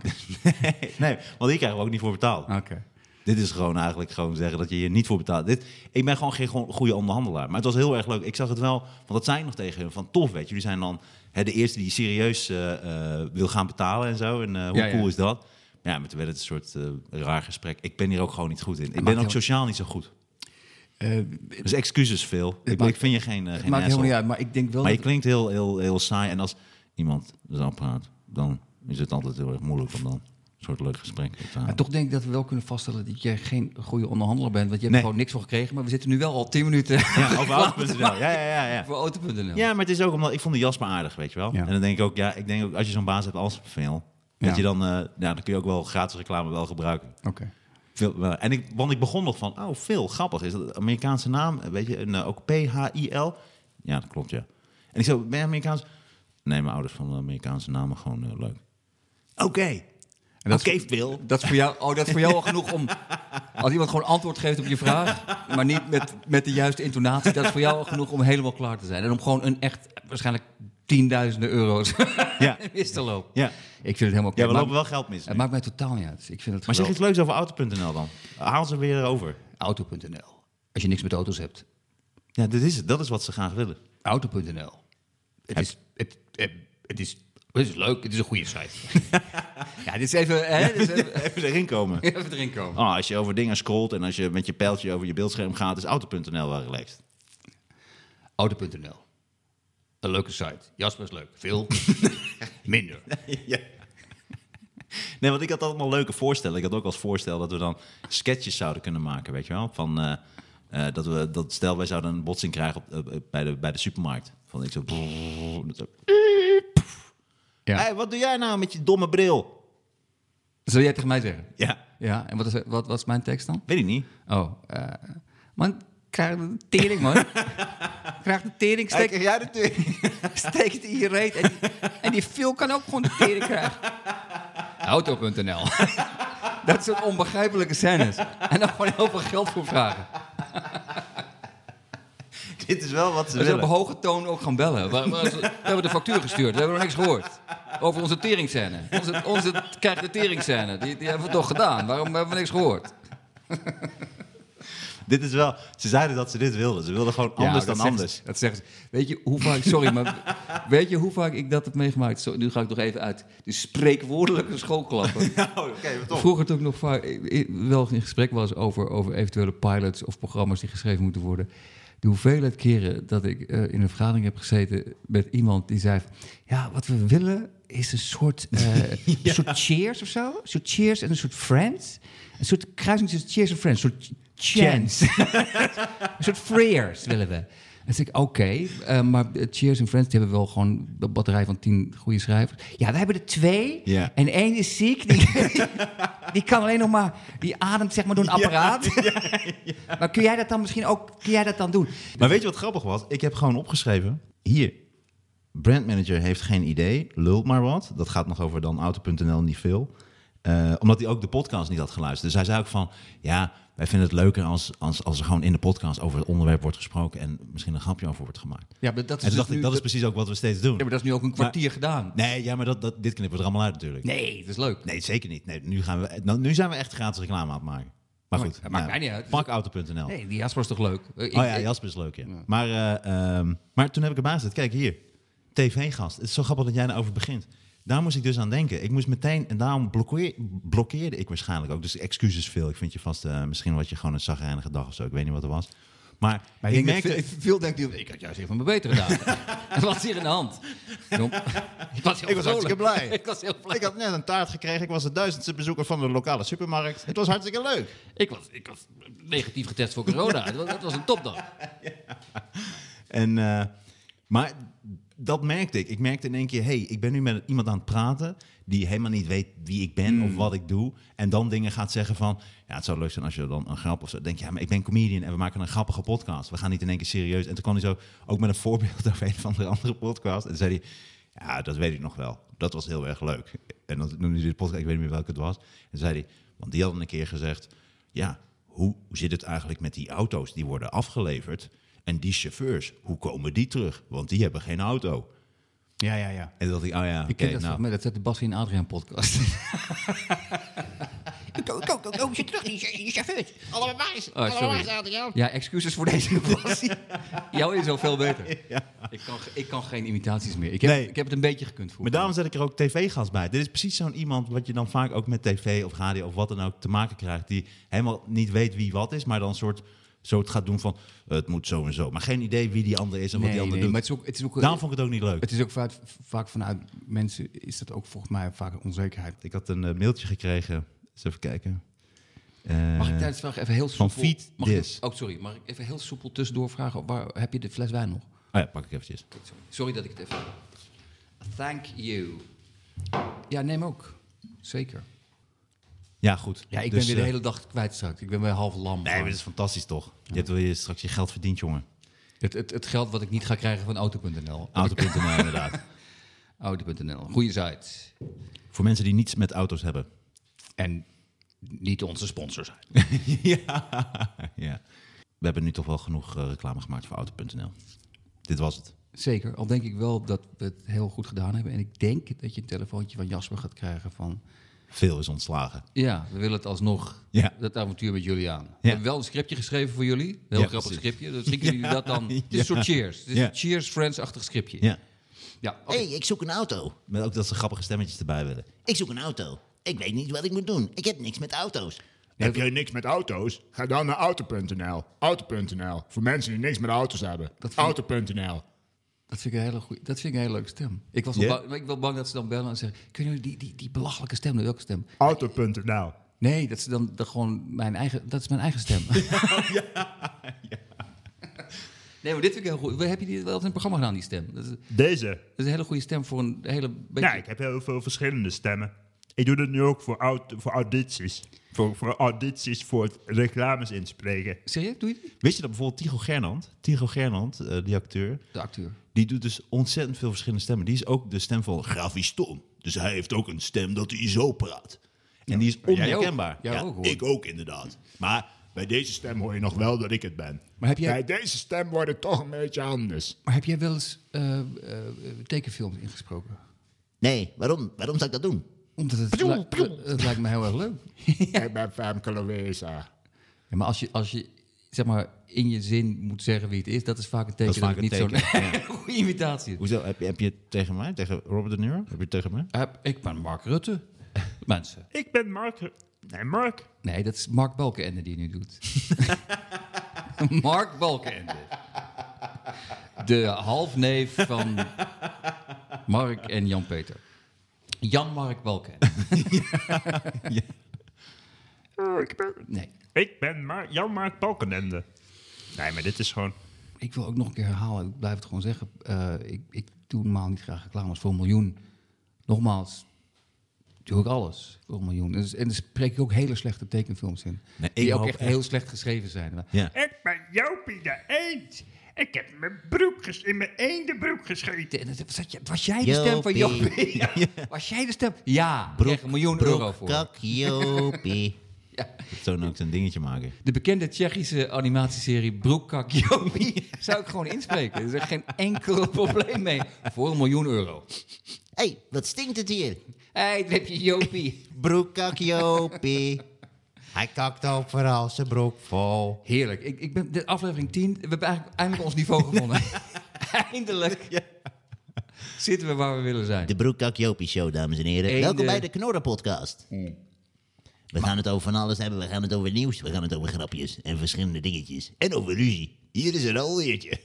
Nee, want hier krijgen we ook niet voor betaald. Oké. Dit is gewoon eigenlijk gewoon zeggen dat je hier niet voor betaalt. Dit, ik ben gewoon geen gewoon goede onderhandelaar. Maar het was heel erg leuk. Ik zag het wel, want dat zei ik nog tegen hun. Van tof, weet je. Jullie zijn dan hè, de eerste die serieus eh, eh, wil gaan betalen en zo. En hoe Ja, ja. cool is dat? Ja, maar toen werd het een soort raar gesprek. Ik ben hier ook gewoon niet goed in. Ik ben ook sociaal niet zo goed. Eh, Dus excuses veel. Ik, maakt- ik vind je geen, het geen maakt helemaal niet uit, maar ik denk wel Maar je klinkt heel, heel, heel saai. En als iemand zo praat, dan is het altijd heel erg moeilijk om dan een soort leuk gesprek te Maar toch denk ik dat we wel kunnen vaststellen dat jij geen goede onderhandelaar bent. Want je hebt Nee. er gewoon niks voor gekregen. Maar we zitten nu wel al 10 minuten Ja, over auto.nl. Ja, ja, ja, ja. voor auto.nl. Ja, maar het is ook omdat ik vond de Jasper aardig, weet je wel. Ja. En dan denk ik ook, ja, ik denk ook als je zo'n baas hebt als veel, Ja. dat je dan, eh, dan kun je ook wel gratis reclame wel gebruiken. Oké. En ik, want ik begon nog van, oh, veel grappig is dat een Amerikaanse naam, weet je, en, eh, ook P-H-I-L. Ja, dat klopt, ja. En ik zo, ben je Amerikaans? Nee, mijn ouders vonden Amerikaanse namen gewoon eh, leuk. Oké. En dat, Oké, is, Phil. dat is voor jou, oh, dat is voor jou al genoeg om... Als iemand gewoon antwoord geeft op je vraag, maar niet met, met de juiste intonatie... dat is voor jou al genoeg om helemaal klaar te zijn. En om gewoon een echt, waarschijnlijk tienduizenden euro's Ja. mis te lopen. Ja. Ik vind het helemaal. Ja, we lopen wel geld mis. Het nu. maakt mij totaal niet uit. Ik vind het Maar zeg iets leuks over auto.nl dan. Haal ze weer over. Auto.nl. Als je niks met auto's hebt. Ja, dit is het. Dat is wat ze graag willen. Auto.nl. Het is, het, het, het, is, het is leuk. Het is een goede site. ja, dit is even... Hè, dit is even, Even erin komen. even erin komen. Oh, als je over dingen scrolt en als je met je pijltje over je beeldscherm gaat, is auto.nl wel relaxed. Auto.nl. Een leuke site. Jasper is leuk. Veel minder. ja. Nee, want ik had allemaal leuke voorstellen. Ik had ook als voorstel dat we dan sketches zouden kunnen maken, weet je wel? Van, eh, eh, dat we, dat stel, wij zouden een botsing krijgen op, eh, bij, de, bij de supermarkt. Van ik zo... Ja. hey, wat doe jij nou met je domme bril? Zou jij tegen mij zeggen? Ja, Ja, en wat is, wat, wat is mijn tekst dan? weet ik niet. Oh, eh man, krijg de tering, man. krijg de tering, steek, jij natuurlijk. steek het in je reet. En, en die Phil kan ook gewoon de tering krijgen. Auto.nl. Dat soort onbegrijpelijke scènes. En dan gewoon heel veel geld voor vragen. Dit is wel wat ze We zijn op willen. hoge toon ook gaan bellen. We, we, we hebben de factuur gestuurd. We hebben nog niks gehoord. Over onze teringscène. Onze, onze krijg de teringscène. Die, die hebben we toch gedaan. Waarom hebben we niks gehoord? Dit is wel... Ze zeiden dat ze dit wilden. Ze wilden gewoon anders dan anders. dat zeggen ze. Weet je hoe vaak, sorry, maar weet je hoe vaak ik dat heb meegemaakt? Zo, nu ga ik nog even uit de spreekwoordelijke schoolklappen. Oké, toch. Vroeger toen ik nog vaak, wel in gesprek was over, over eventuele pilots of programma's die geschreven moeten worden. De hoeveelheid keren dat ik eh, in een vergadering heb gezeten met iemand die zei: van, Ja, wat we willen is een soort, eh, soort cheers of zo. Een soort cheers en een soort friends. Een soort kruising tussen cheers en friends. Een soort chance. een soort freers willen we. En toen zei ik, oké, eh, maar eh, Cheers en Friends die hebben wel gewoon een batterij van tien goede schrijvers. Ja, we hebben er twee. En één is ziek. Die, die kan alleen nog maar, die ademt zeg maar door een apparaat. Maar kun jij dat dan misschien ook, kun jij dat dan doen? Maar weet je wat grappig was? Ik heb gewoon opgeschreven. Hier. Brandmanager heeft geen idee. Lult maar wat. Dat gaat nog over dan auto.nl niet veel. Eh, omdat hij ook de podcast niet had geluisterd. Dus hij zei ook van... Ja, wij vinden het leuker als, als, als er gewoon in de podcast over het onderwerp wordt gesproken... en misschien een grapje over wordt gemaakt. Ja, maar dat is, dus dacht ik, dat is precies ook wat we steeds doen. ja, maar dat is nu ook een kwartier gedaan. Nee, ja, maar dat, dat, dit knippen we er allemaal uit natuurlijk. Nee, dat is leuk. Nee, zeker niet. Nee, nu, gaan we, nou, nu zijn we echt gratis reclame aan het maken. Maar goed. dat maakt mij niet uit. Pak auto.nl. Nee, die Jasper is toch leuk? Ik- oh ja, Jasper is leuk, ja. Maar, eh, ehm, maar toen heb ik erbij gezet. Kijk hier. TV-gast. Het is zo grappig dat jij daarover begint. Daar moest ik dus aan denken. Ik moest meteen, en daarom blokkeer, blokkeerde ik waarschijnlijk ook. Dus excuses veel. Ik vind je vast, eh, misschien wat je gewoon een zagrijnige dag of zo. Ik weet niet wat er was. Maar, Maar ik ik merkte... merkte, veel denkt nu, ik had juist even mijn betere dagen. Wat was hier in de hand? Ik was, heel Ik was hartstikke blij. ik was heel blij. Ik had net een taart gekregen. Ik was de duizendste bezoeker van de lokale supermarkt. Het was hartstikke leuk. Ik was, ik was negatief getest voor corona. Dat was, dat was een topdag. En, eh, maar dat merkte ik. Ik merkte in één keer, hey, ik ben nu met iemand aan het praten die helemaal niet weet wie ik ben of wat ik doe. En dan dingen gaat zeggen van, ja, het zou leuk zijn als je dan een grap of zo. Denk je, ja, maar ik ben comedian en we maken een grappige podcast. We gaan niet in één keer serieus. En toen kwam hij zo ook met een voorbeeld over een van de andere podcast. En toen zei hij, ja, dat weet ik nog wel. Dat was heel erg leuk. En dan noemde hij de podcast, ik weet niet meer welke het was. En zei hij, want die hadden een keer gezegd, ja, hoe, hoe zit het eigenlijk met die auto's die worden afgeleverd? En die chauffeurs, hoe komen die terug? Want die hebben geen auto. Ja, ja, ja. En dacht ik, oh ja, Ik ken dat, nou. dat zet de Bassie en Adriaan podcast. Kom je terug, die chauffeurs. Allemaal wijs. Oh, Allemaal wijs, Adriaan. Ja, excuses voor deze Bassie. Jou is al veel beter. Ik, kan, ik kan geen imitaties meer. Ik heb, Nee. ik heb het een beetje gekund voor. Maar daarom zet ik er ook tv-gast bij. Dit is precies zo'n iemand wat je dan vaak ook met tv of radio of wat dan ook te maken krijgt. Die helemaal niet weet wie wat is, maar dan een soort zo het gaat doen van eh, het moet zo en zo. Maar geen idee wie die ander is en wat die ander nee, maar doet. het is ook, het is ook, Daarom vond ik het ook niet leuk. het is ook vaak, vaak vanuit mensen, is dat ook volgens mij vaak een onzekerheid. Ik had een eh, mailtje gekregen. Eens even kijken. Eh, Mag ik tijdens de vraag even heel van soepel... Feed mag ik- oh, sorry. Mag ik even heel soepel tussendoor vragen? Waar heb je de fles wijn nog? Oh ja, pak ik eventjes. Sorry. Sorry dat ik het even... Thank you. Ja, neem ook. Zeker. Ja, goed. Ja, ik Dus, ben weer de eh, hele dag kwijt straks. Ik ben weer half lam. Nee, maar dat is fantastisch toch? Je hebt wel je straks je geld verdiend, jongen. het, het, het geld wat ik niet ga krijgen van Auto.nl. Auto.nl inderdaad. Auto.nl. Goeie site. Voor mensen die niets met auto's hebben. En niet onze sponsor zijn. ja, ja. We hebben nu toch wel genoeg eh, reclame gemaakt voor Auto.nl. Dit was het. Zeker, al denk ik wel dat we het heel goed gedaan hebben. En ik denk dat je een telefoontje van Jasper gaat krijgen van... Veel is ontslagen. Ja, we willen het alsnog, Ja. dat avontuur met jullie aan. We hebben wel een scriptje geschreven voor jullie. Een heel Ja, grappig precies. scriptje. Dus misschien kunnen jullie dat dan... Het is Ja. een soort cheers. Het is Ja. een cheers friends-achtig scriptje. Ja. Ja, hey, ik zoek een auto. Met ook dat ze grappige stemmetjes erbij willen. Ik zoek een auto. Ik weet niet wat ik moet doen. Ik heb niks met auto's. Heb jij niks met auto's? Ga dan naar auto.nl. Auto.nl. Voor mensen die niks met auto's hebben. Auto.nl. Dat vind ik een hele goeie, dat vind ik een hele leuke stem. Ik was, wel Ja? bang, ik was bang dat ze dan bellen en zeggen... Kunnen jullie die, die, die belachelijke stem, welke stem? Auto.nl. Nee, dat is dan de, gewoon mijn eigen, dat is mijn eigen stem. Nee, maar dit vind ik heel goed. Heb je die wel eens in een programma gedaan, die stem? Dat is, dat Deze. is een hele goede stem voor een hele beetje... Ja, ik heb heel veel verschillende stemmen. Ik doe dat nu ook voor, aud- voor audities. Voor, voor audities voor het reclames inspreken. Serieus, doe je? Wist je dat bijvoorbeeld Tigo Gernand, Tigo Gernand, eh, die acteur, De acteur. die doet dus ontzettend veel verschillende stemmen. Die is ook de stem van Graviston. Dus hij heeft ook een stem dat hij zo praat. En die is jij ook. onherkenbaar. Jij Ja, ook, hoor. ik ook inderdaad. Maar Bij deze stem hoor je nog wel dat ik het ben. Maar heb jij- Bij deze stem wordt het toch een beetje anders. Maar heb jij wel eens eh, eh, tekenfilms ingesproken? Nee, waarom? Waarom zou ik dat doen? Omdat het, Pjoem, li- pjoem. het lijkt me heel erg leuk. Ik ben Femke Louisa. Ja, maar als je, als je zeg maar, in je zin moet zeggen wie het is, dat is vaak een teken is dat, vaak het een niet zo'n goede imitatie is. Hoezo? Heb je, heb je het tegen mij? Tegen Robert De Niro? Heb je het tegen mij? Ik ben Mark Rutte. Mensen. Ik ben Mark. Nee, Mark. Nee, dat is Mark Balkenende die nu doet. Mark Balkenende. De halfneef van Mark en Jan-Peter. Jan-Mark Balkenende. Oh, ik ben, Nee. ik ben Mar Jan Mark Balkenende. Nee, maar dit is gewoon... Ik wil ook nog een keer herhalen, ik blijf het gewoon zeggen. Eh, ik, ik doe normaal niet graag reclames voor een miljoen. Nogmaals, doe ik alles voor een miljoen. En, dus- en dan spreek ik ook hele slechte tekenfilms in. Nee, die ook echt- heel slecht geschreven zijn. Ja. Ik ben Jopie de Eend. Ik heb mijn broek in mijn eendenbroek gescheten. En dat- je- Was jij de stem van Jopie. Jopie? Was jij de stem? Ja, een miljoen euro voor. Broekkak, Jopie. Ja. Zo ook zo'n dingetje maken. De bekende Tsjechische animatieserie Broekkak Jopie zou ik gewoon inspreken. Er is geen enkel probleem mee. Voor een miljoen euro. Hé, hey, wat stinkt het hier? Hé, hey, heb je Jopie. Broekkak, Jopie. Hij kakt overal zijn broek vol. Heerlijk. Ik, ik ben de aflevering 10. We hebben eigenlijk eindelijk ons niveau gevonden. eindelijk zitten we waar we willen zijn. De Broekkak Jopie Show, dames en heren. Eende. Welkom bij de Knorren Podcast. We gaan het over van alles hebben. We gaan het over nieuws. We gaan het over grapjes en verschillende dingetjes. En over ruzie. Hier is een alweertje.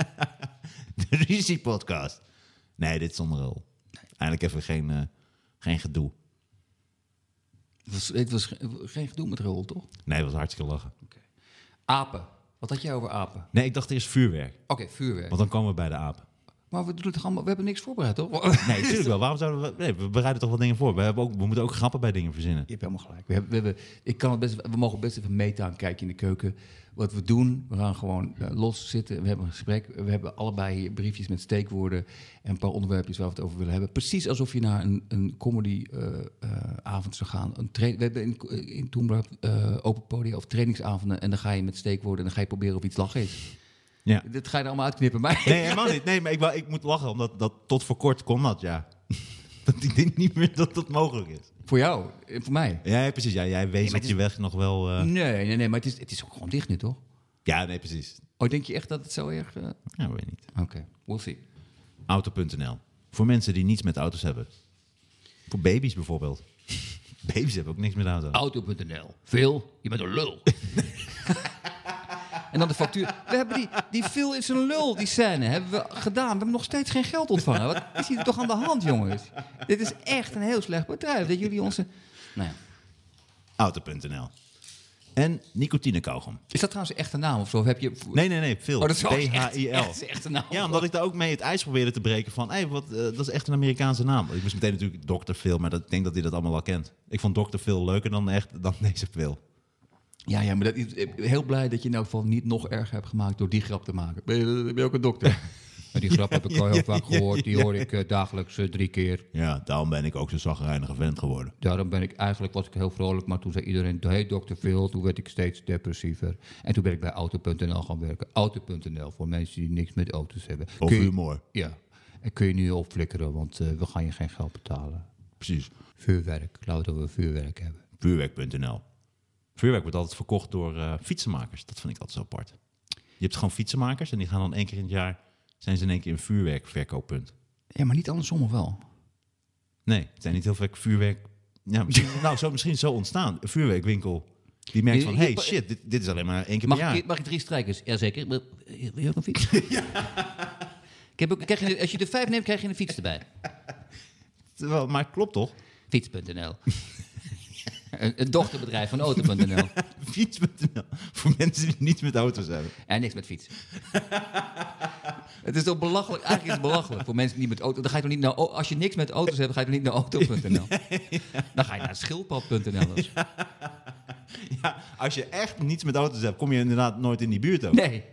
de Ruzie Podcast. Nee, dit zonder rol. Eigenlijk even geen, eh, geen gedoe. Het was, het was ge- geen gedoe met rol, toch? Nee, het was hartstikke lachen. Apen. Wat had jij over apen? Nee, ik dacht eerst vuurwerk. Oké, vuurwerk. Want dan komen we bij de apen. Maar we doen het allemaal... We hebben niks voorbereid, toch? Nee, natuurlijk wel. Waarom zouden we... Nee, we bereiden toch wel dingen voor. We, hebben ook, we moeten ook grappen bij dingen verzinnen. Je hebt helemaal gelijk. We, hebben, we, hebben, ik kan het best, we mogen best even meta een kijkje in de keuken. Wat we doen, we gaan gewoon eh, los zitten. We hebben een gesprek. We hebben allebei hier briefjes met steekwoorden. En een paar onderwerpjes waar we het over willen hebben. Precies alsof je naar een, een comedy-avond zou gaan. Een we hebben in, in Toembra eh open podia of trainingsavonden. En dan ga je met steekwoorden en dan ga je proberen of iets lachen is. Ja. Dit ga je er allemaal uitknippen. Maar Nee, helemaal niet. Nee, maar ik, wou, ik moet lachen, omdat dat tot voor kort kon dat, ja. dat ik denk niet meer dat dat mogelijk is. voor jou, eh, voor mij. Ja, ja, precies. Ja, jij weet op het je weg nog wel... eh, Nee, nee, nee. Maar het is, het is ook gewoon dicht nu, toch? Ja, nee, precies. Oh, denk je echt dat het zo erg... eh, Ja, weet niet. Oké, we'll see. Auto.nl. Voor mensen die niets met auto's hebben. Voor baby's bijvoorbeeld. baby's hebben ook niks met auto's. Auto.nl. Phil, je bent een lul. en dan de factuur. We hebben die, die Phil is een lul, die scène, hebben we gedaan. We hebben nog steeds geen geld ontvangen. Wat is hier toch aan de hand, jongens? Dit is echt een heel slecht bedrijf. Dat jullie onze... Nou ja. Auto.nl. En nicotine kauwgom. Is dat trouwens een echte naam of zo? Of heb je... Nee, nee, nee. Phil. Oh, dat is echt, echt een naam. Ja, omdat ik daar ook mee het ijs probeerde te breken van... Hé, wat, eh, dat is echt een Amerikaanse naam. Ik moest meteen natuurlijk Dr. Phil, maar dat, ik denk dat hij dat allemaal al kent. Ik vond Dr. Phil leuker dan, echt, dan deze Phil. Ja, ja, maar dat is, ik ben heel blij dat je in elk geval niet nog erger hebt gemaakt door die grap te maken. Ben je, ben je ook een dokter? En die grap heb ik al heel vaak gehoord. Die hoor ik eh, dagelijks eh, drie keer. Ja, daarom ben ik ook zo'n zagrijnige vent geworden. Daarom ben ik eigenlijk, was ik heel vrolijk, maar toen zei iedereen, hey dokter Phil, toen werd ik steeds depressiever. En toen ben ik bij Auto.nl gaan werken. Auto.nl, voor mensen die niks met auto's hebben. Of Kun je- humor. Ja, en kun je nu opflikkeren, want eh, we gaan je geen geld betalen. Precies. Vuurwerk, laten we vuurwerk hebben. Vuurwerk.nl. Vuurwerk wordt altijd verkocht door eh, fietsenmakers. Dat vind ik altijd zo apart. Je hebt gewoon fietsenmakers en die gaan dan één keer in het jaar... zijn ze in één keer een vuurwerkverkooppunt. Ja, maar niet andersom of wel? Nee, het zijn niet heel veel vuurwerk... Ja, misschien, nou, zo, misschien zo ontstaan. Een vuurwerkwinkel die merkt van... Hey, shit, dit, dit is alleen maar één keer Mag per jaar. ik, mag ik drie strijkers? Jazeker. Wil je ook een fiets? Ik heb ook, krijg je, als je er vijf neemt, krijg je een fiets erbij. Terwijl- Maar klopt toch? Fiets.nl. een, dochterbedrijf van Auto.nl. Fiets.nl. Voor mensen die niet met auto's hebben. En niks met fiets. het is toch belachelijk? Eigenlijk is het belachelijk voor mensen die met auto. Dan ga je toch niet naar, als je niks met auto's hebt, ga je toch niet naar auto.nl. Dan ga je naar schildpad.nl. dus. Ja, als je echt niets met auto's hebt, kom je inderdaad nooit in die buurt ook. Nee.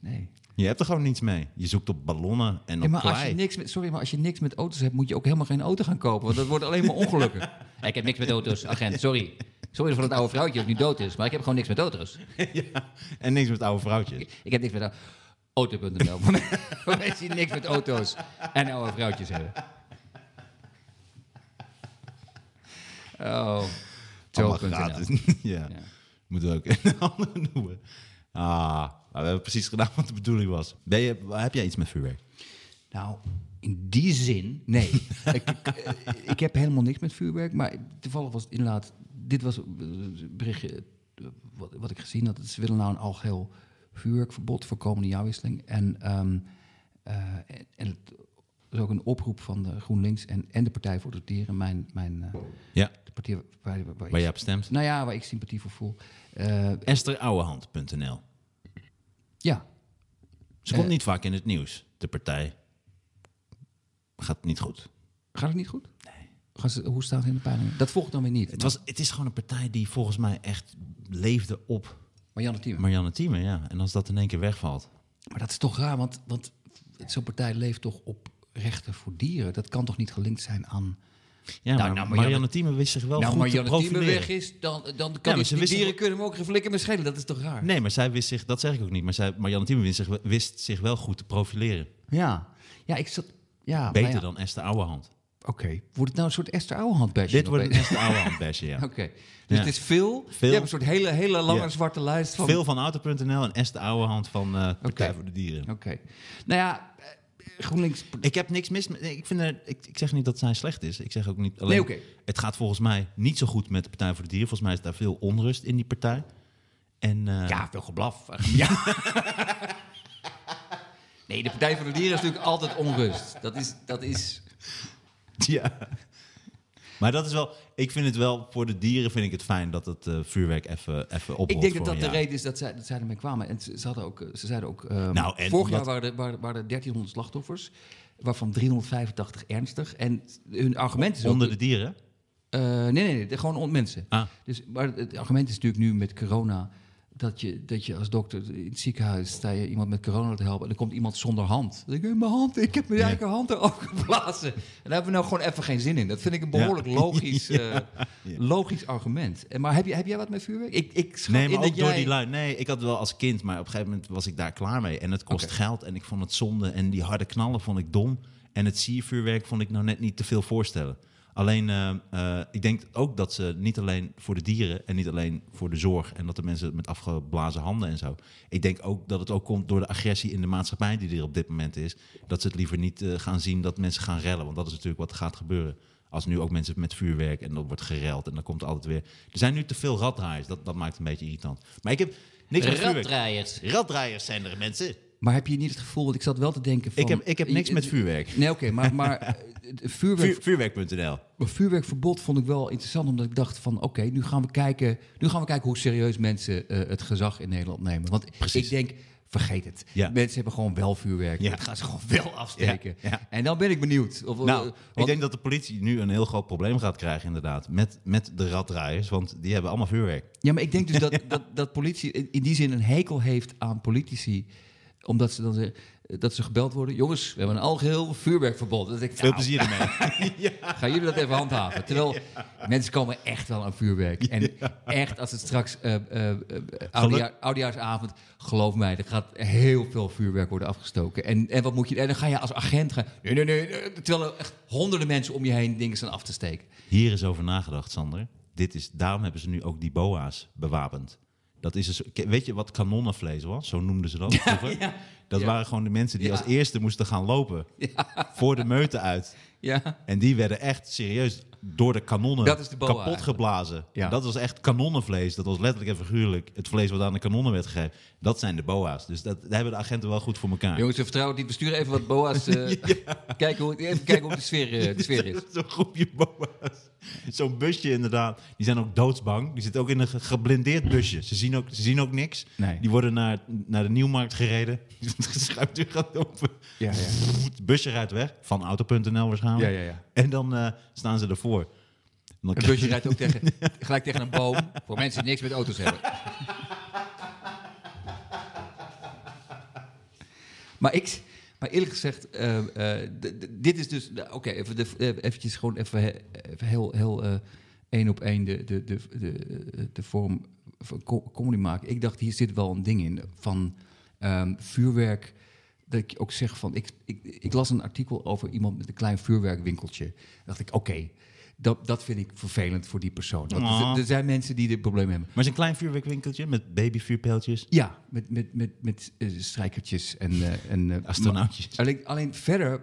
Nee. Je hebt er gewoon niets mee. Je zoekt op ballonnen en Ja, op maar als je niks met, sorry, maar als je niks met auto's hebt, moet je ook helemaal geen auto gaan kopen. Want dat wordt alleen maar ongelukken. Ja, ik heb niks met auto's, agent. Sorry. Sorry voor dat oude vrouwtje dat nu dood is. Maar ik heb gewoon niks met auto's. En niks met oude vrouwtjes. Ik heb niks met au- auto.nl. Voor mensen die niks met auto's en oude vrouwtjes hebben. Oh. Allemaal Zo.nl. gratis. ja. Moeten we ook een andere noemen. Ah, nou, we hebben precies gedaan wat de bedoeling was. Ben je, heb jij iets met vuurwerk? Nou, in die zin, nee. ik, ik, ik heb helemaal niks met vuurwerk. Maar toevallig was het inderdaad... Dit was een berichtje wat, wat ik gezien had. Ze willen nou een algeheel vuurwerkverbod voor komende jaarwisseling. En, ehm, eh, en, en het is ook een oproep van de GroenLinks en, en de Partij voor de Dieren. Mijn, mijn, eh, Ja. de partij waar, waar, waar Waar je op stemt? Nou ja, waar ik sympathie voor voel. Eh, Esterouwehand.nl. ja, Ze komt Eh. niet vaak in het nieuws. De partij gaat niet goed. gaat het niet goed? Nee. Gaan ze, hoe staat het in de peilingen? Dat volgt dan weer niet. Het, was, het is gewoon een partij die volgens mij echt leefde op Marianne Thieme. Marianne Thieme. Ja. En als dat in één keer wegvalt. Maar dat is toch raar, want, want zo'n partij leeft toch op rechten voor dieren. Dat kan toch niet gelinkt zijn aan... Ja, Nou, maar nou, Marianne- Thieme wist zich wel nou, goed Marianne te profileren. weg is, dan, dan kan die, die wisten dieren kunnen hem ook geen flikker meer schelen. Dat is toch raar? Nee, maar zij wist zich, dat zeg ik ook niet, maar zij, Marianne Thieme wist zich, wel- wist zich wel goed te profileren. Ja. Ja, ik zat... Ja, Beter ja, dan Esther Ouwehand. Oké. Wordt het nou een soort Esther Ouwehand badge? Dit wordt een Esther Ouwehand basje, ja. Oké. Dus Ja. het is veel. Veel. Je hebt een soort hele, hele lange Ja. zwarte lijst van... Veel van Auto.nl en Esther Ouwehand van eh Partij voor de Dieren. Oké. Nou ja, GroenLinks... Ik heb niks mis nee, Ik, vind er, ik, ik zeg niet dat zij slecht is. Ik zeg ook niet... Alleen, Nee. Het gaat volgens mij niet zo goed met de Partij voor de Dieren. Volgens mij is daar veel onrust in die partij. En, eh, Ja, veel geblaf. Ja. nee, de Partij voor de Dieren is natuurlijk altijd onrust. Dat is... Dat is Ja. Maar dat is wel... Ik vind het wel... Voor de dieren vind ik het fijn dat het eh, vuurwerk even even oprolt Ik denk dat dat de reden is dat zij, dat zij ermee kwamen. En ze, ze hadden ook, eh, ze zeiden ook... Nou, en vorig jaar waren er, waren, waren er 1300 slachtoffers, waarvan 385 ernstig. En hun argument is ook... Onder de dieren? Eh, nee, nee, nee, gewoon on- mensen. Ah. Dus, maar het argument is natuurlijk nu met corona... Dat je, dat je als dokter in het ziekenhuis sta je iemand met corona te helpen... en er komt iemand zonder hand. Dan denk ik, mijn hand, ik heb mijn Ja. eigen hand erop geblazen. En daar hebben we nou gewoon even geen zin in. Dat vind ik een Ja. behoorlijk logisch, eh, Ja. logisch argument. En, maar heb, je, heb jij wat met vuurwerk? Ik, ik Nee, maar ook door jij- die lui. Nee, ik had wel als kind, maar op een gegeven moment was ik daar klaar mee. En het kost geld en ik vond het zonde. En die harde knallen vond ik dom. En het siervuurwerk vond ik nou net niet te veel voorstellen. Alleen, eh, eh, ik denk ook dat ze niet alleen voor de dieren en niet alleen voor de zorg en dat de mensen met afgeblazen handen en zo. Ik denk ook dat het ook komt door de agressie in de maatschappij die er op dit moment is. Dat ze het liever niet eh, gaan zien dat mensen gaan rellen, want dat is natuurlijk wat gaat gebeuren. Als nu ook mensen met vuurwerk en dat wordt gereld en dan komt er altijd weer. Er zijn nu te veel raddraaiers, dat, dat maakt het een beetje irritant. Maar ik heb niks met vuurwerk. Raddraaiers. Raddraaiers zijn er mensen. Maar heb je niet het gevoel, want ik zat wel te denken van... Ik heb, ik heb niks met vuurwerk. Nee, oké, maar, maar eh, vuurwerk, Vuur, vuurwerk.nl. Maar vuurwerkverbod vond ik wel interessant, omdat ik dacht van... oké, nu gaan we kijken nu gaan we kijken hoe serieus mensen eh, het gezag in Nederland nemen. Want Precies. ik denk, vergeet het. Ja. Mensen hebben gewoon wel vuurwerk. Ja. Dat gaan ze gewoon wel afsteken. Ja, ja. En dan ben ik benieuwd. Of, Nou, eh, ik denk dat de politie nu een heel groot probleem gaat krijgen, inderdaad. Met, met de raddraaiers, want die hebben allemaal vuurwerk. Ja, maar ik denk dus dat, dat, dat politie in, in die zin een hekel heeft aan politici... Omdat ze dan zeggen, eh, dat ze gebeld worden. Jongens, we hebben een algeheel vuurwerkverbod. Dat ik, Veel nou, plezier ermee. Gaan jullie dat even handhaven? Terwijl mensen komen echt wel aan vuurwerk. En echt, als het straks eh, eh, oudejaa- oudejaarsavond, geloof mij, er gaat heel veel vuurwerk worden afgestoken. En, en wat moet je? En dan ga je als agent gaan. Nee, nee, nee. nee, Terwijl er echt honderden mensen om je heen dingen staan af te steken. Hier is over nagedacht, Sander. Dit is, daarom hebben ze nu ook die boa's bewapend. Dat is dus, ke- weet je wat kanonnenvlees was? Zo noemden ze dat vroeger. Dat Ja. waren gewoon de mensen die Ja. als eerste moesten gaan lopen. Voor de meute uit. Ja. En die werden echt serieus door de kanonnen Dat is de boa kapot eigenlijk. geblazen. Ja. Dat was echt kanonnenvlees. Dat was letterlijk en figuurlijk het vlees wat aan de kanonnen werd gegeven. Dat zijn de boa's. Dus dat, daar hebben de agenten wel goed voor elkaar. Jongens, we vertrouwen. We sturen even wat boa's. eh, kijken, hoe, even kijken hoe de sfeer, eh, de sfeer is. Zo'n groepje boa's. Zo'n busje inderdaad. Die zijn ook doodsbang. Die zitten ook in een ge- geblindeerd busje. Ze zien ook, ze zien ook niks. Nee. Die worden naar, naar de Nieuwmarkt gereden. De schuifdeur gaat open. Ja, ja. Het busje rijdt weg. Van auto.nl waarschijnlijk. Ja, ja, ja. En dan eh, staan ze ervoor. En dan Het busje je- rijdt ook tegen, gelijk tegen een boom. Voor mensen die niks met auto's hebben. Maar, ik, maar eerlijk gezegd, eh, eh, dit is dus... nou, Oké, even, eh, eventjes gewoon even, he- even heel, heel eh, één op één de, de, de, de, de vorm van co- comedy maken. Ik dacht, hier zit wel een ding in van ehm, vuurwerk... Dat ik ook zeg van, ik, ik, ik las een artikel over iemand met een klein vuurwerkwinkeltje. Dacht ik, oké, dat, dat vind ik vervelend voor die persoon. Want er- er zijn mensen die dit probleem hebben. Maar is een klein vuurwerkwinkeltje met babyvuurpijltjes. Ja, met, met, met, met eh, strijkertjes en... eh, en eh, Astronautjes. Alleen, alleen verder,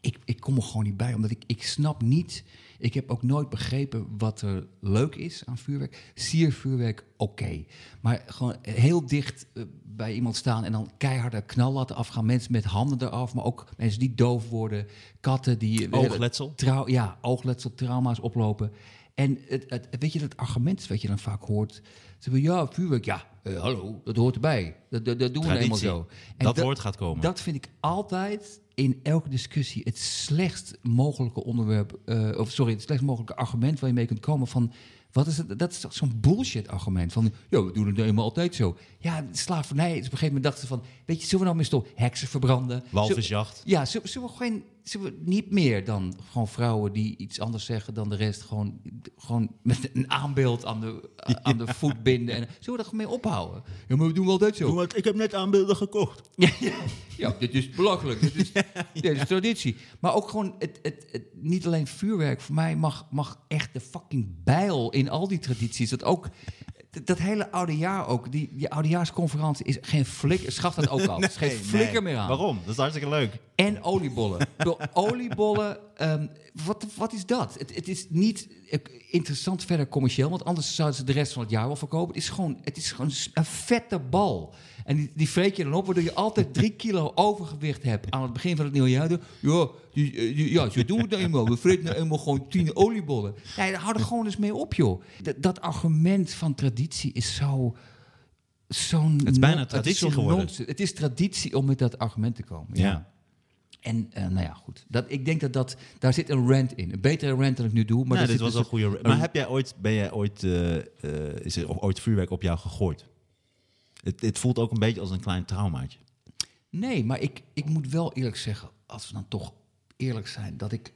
ik, ik kom er gewoon niet bij, omdat ik, ik snap niet... Ik heb ook nooit begrepen wat er leuk is aan vuurwerk. Siervuurwerk, oké. Maar gewoon heel dicht eh, bij iemand staan en dan keiharde knal laten afgaan. Mensen met handen eraf, maar ook mensen die doof worden. Katten die... eh, Oogletsel. Trau ja, oogletsel, trauma's oplopen. En het, het, weet je, dat argument wat je dan vaak hoort. Ze zeggen, ja, vuurwerk, ja, eh, hallo, dat hoort erbij. Dat, dat, dat doen we nou eenmaal Traditie. zo. En Dat woord gaat komen. Dat vind ik altijd in elke discussie het slechtst mogelijke onderwerp, eh, of sorry, het slechtst mogelijke argument waar je mee kunt komen van. Wat is het? Dat is toch zo'n bullshit argument van, ja, we doen het nou eenmaal altijd zo. Ja, slavernij, dus op een gegeven moment dachten ze van, weet je, zullen we nou meestal heksen verbranden? Walvisjacht. Ja, zullen, zullen we gewoon, niet meer dan gewoon vrouwen die iets anders zeggen dan de rest, gewoon, gewoon met een aanbeeld aan de, aan de voet binden. En, zullen we dat gewoon mee ophouden? Ja, maar we doen wel altijd zo. Want ik heb net aanbeelden gekocht. Ja, ja. ja, dit is belachelijk. Dit is, dit is traditie. Maar ook gewoon, het, het, het, niet alleen vuurwerk. Voor mij mag, mag echt de fucking bijl in al die tradities. Dat ook, dat, dat hele oude jaar ook. Die, die oudejaarsconferentie is geen flikker. Schaf dat ook al. Het is geen flikker meer aan. Waarom? Dat is hartstikke leuk. En oliebollen. Oliebollen, ehm, wat, wat is dat? Het, het is niet eh, interessant verder commercieel, want anders zouden ze de rest van het jaar wel verkopen. Het is gewoon, het is gewoon een vette bal. En die, die vreet je dan op, waardoor je altijd drie kilo overgewicht hebt aan het begin van het nieuwe jaar. Ja, die, eh, die- ja zo doen het nou eenmaal. We vreten nou eenmaal gewoon tien oliebollen. Nee, daar hou er gewoon eens mee op, joh. Dat, dat argument van traditie is zo... Zo'n Het is bijna traditie geworden. Het is traditie om met dat argument te komen. Ja. En eh, nou ja, goed. Dat, ik denk dat, dat daar zit een rant in. Een betere rant dan ik nu doe. Maar dit was dus een goede. Maar heb jij ooit, ben jij ooit, eh, eh, is er ooit vuurwerk op jou gegooid? Het, het voelt ook een beetje als een klein traumaatje. Nee, maar ik, ik moet wel eerlijk zeggen, als we dan toch eerlijk zijn, dat ik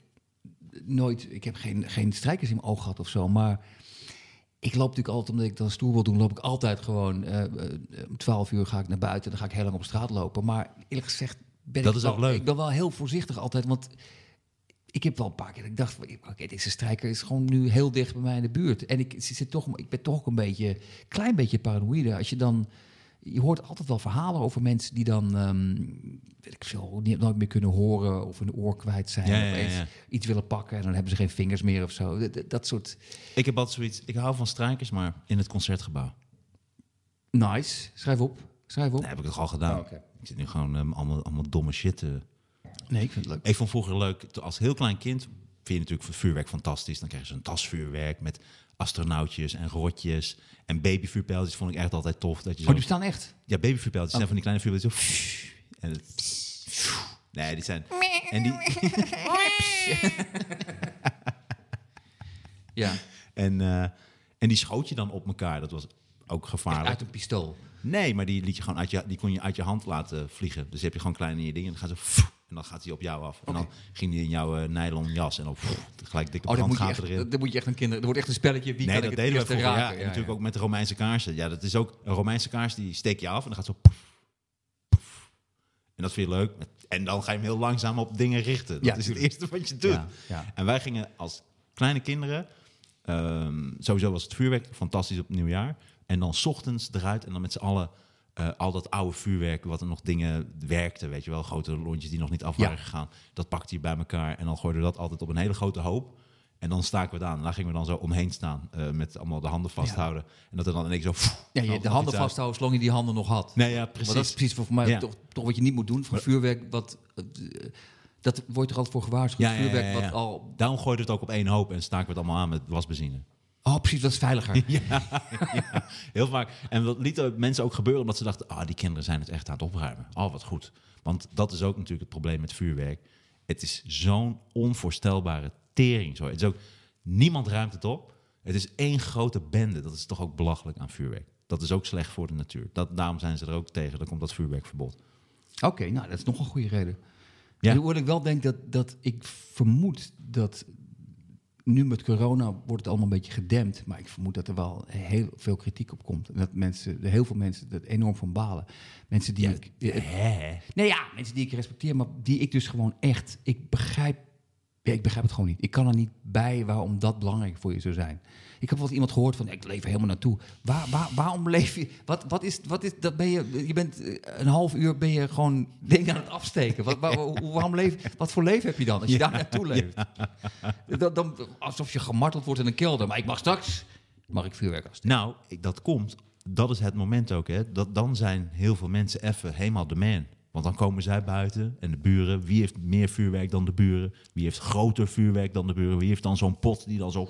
nooit, ik heb geen, geen strijkers in mijn oog gehad of zo, maar ik loop natuurlijk altijd, omdat ik dan stoer wil doen, loop ik altijd gewoon, om 12 uur ga ik naar buiten, dan ga ik heel lang op straat lopen. Maar eerlijk gezegd ben Dat ik is wel, ook leuk. Ik ben wel heel voorzichtig altijd, want ik heb wel een paar keer dat ik dacht, van, oké, deze strijker is gewoon nu heel dicht bij mij in de buurt. En ik, ze zit toch, ik ben toch ook een beetje, klein beetje paranoïde. Als je dan, je hoort altijd wel verhalen over mensen die dan, ehm, weet ik veel, niet, nooit meer kunnen horen of een oor kwijt zijn. Ja, of ja, ja. iets willen pakken en dan hebben ze geen vingers meer of zo. Dat, dat- dat soort, Ik heb altijd zoiets. Ik hou van strijkers, maar in het concertgebouw. nice. Schrijf op, schrijf op. Dat heb ik toch al gedaan. Oh. Ik zit nu gewoon ehm, allemaal, allemaal domme shit te... Nee, ik vind het leuk. Ik vond vroeger leuk, als heel klein kind vind je natuurlijk vuurwerk fantastisch. Dan krijg je zo'n tasvuurwerk met astronautjes en rotjes. En babyvuurpijltjes vond ik echt altijd tof. Dat je zo, Oh, die bestaan echt? Ja, babyvuurpijltjes zijn van die kleine vuurpijltjes. Zo, en het, nee, die zijn... En die, Ja, en, eh, en die schoot je dan op elkaar. Dat was ook gevaarlijk. uit een pistool. Nee, maar die, liet je gewoon uit je, die kon je uit je hand laten vliegen. Dus heb je gewoon kleine dingen en dan gaat ze... En dan gaat hij op jou af. En dan ging hij in jouw eh, nylon jas en dan gelijk dikke Oh, je brandgaten erin. dan moet je echt een kinder... Er wordt echt een spelletje. Wie Nee, kan dat ik deden we het vroeger. Ja, raken? en natuurlijk ook met de Romeinse kaarsen. Ja, dat is ook een Romeinse kaars die steek je af en dan gaat zo. En dat vind je leuk. En dan ga je hem heel langzaam op dingen richten. Dat Ja, is het eerste wat je doet. Ja, ja. En wij gingen als kleine kinderen. ehm, sowieso was het vuurwerk fantastisch op nieuwjaar. En dan 's ochtends eruit en dan met z'n allen. eh, al dat oude vuurwerk, wat er nog dingen werkte, weet je wel, grote lontjes die nog niet af Ja. waren gegaan, dat pakte je bij elkaar en dan gooiden we dat altijd op een hele grote hoop. En dan staken we het aan. En daar gingen we dan zo omheen staan, eh, met allemaal de handen vasthouden. En dat er dan in één keer zo... Ja, je, de handen vasthouden zolang je die handen nog had. Nee, ja, Maar precies. dat is precies voor mij Ja. toch, toch wat je niet moet doen. Voor vuurwerk, wat, eh, dat wordt er altijd voor gewaarschuwd. Ja, vuurwerk wat al... Daarom gooiden we het ook op één hoop en staken we het allemaal aan met wasbenzine. Oh, precies, dat is veiliger. Heel vaak. En dat lieten mensen ook gebeuren omdat ze dachten... ah, die kinderen zijn het echt aan het opruimen. Oh, wat goed. Want dat is ook natuurlijk het probleem met vuurwerk. Het is zo'n onvoorstelbare tering. Zo. Het is ook, niemand ruimt het op. Het is één grote bende. Dat is toch ook belachelijk aan vuurwerk. Dat is ook slecht voor de natuur. Dat, daarom zijn ze er ook tegen. Dan komt dat vuurwerkverbod. Oké, nou, dat is nog een goede reden. Ja. Hoewel ik wel denk dat, dat ik vermoed dat nu met corona wordt het allemaal een beetje gedempt, maar ik vermoed dat er wel heel veel kritiek op komt. En dat mensen, er heel veel mensen er enorm van balen. Mensen die ik, Hè? nee ja, mensen die ik respecteer, maar die ik dus gewoon echt, ik begrijp, ja, ik begrijp het gewoon niet. Ik kan er niet bij waarom dat belangrijk voor je zou zijn. Ik heb wel iemand gehoord van, ik leef er helemaal naartoe. Waar, waar, waarom leef je? Wat, wat is, wat is, dat ben je, je bent eh, een half uur ben je gewoon dingen aan het afsteken. Wat, waar- waarom leef, wat voor leven heb je dan als je daar naartoe leeft? Dan, dan, alsof je gemarteld wordt in een kelder. Maar ik mag straks, mag ik vuurwerk afsteken. Nou, dat komt. Dat is het moment ook. Hè. Dat, dan zijn heel veel mensen even helemaal de man. Want dan komen zij buiten en de buren. Wie heeft meer vuurwerk dan de buren? Wie heeft groter vuurwerk dan de buren? Wie heeft dan zo'n pot die dan zo...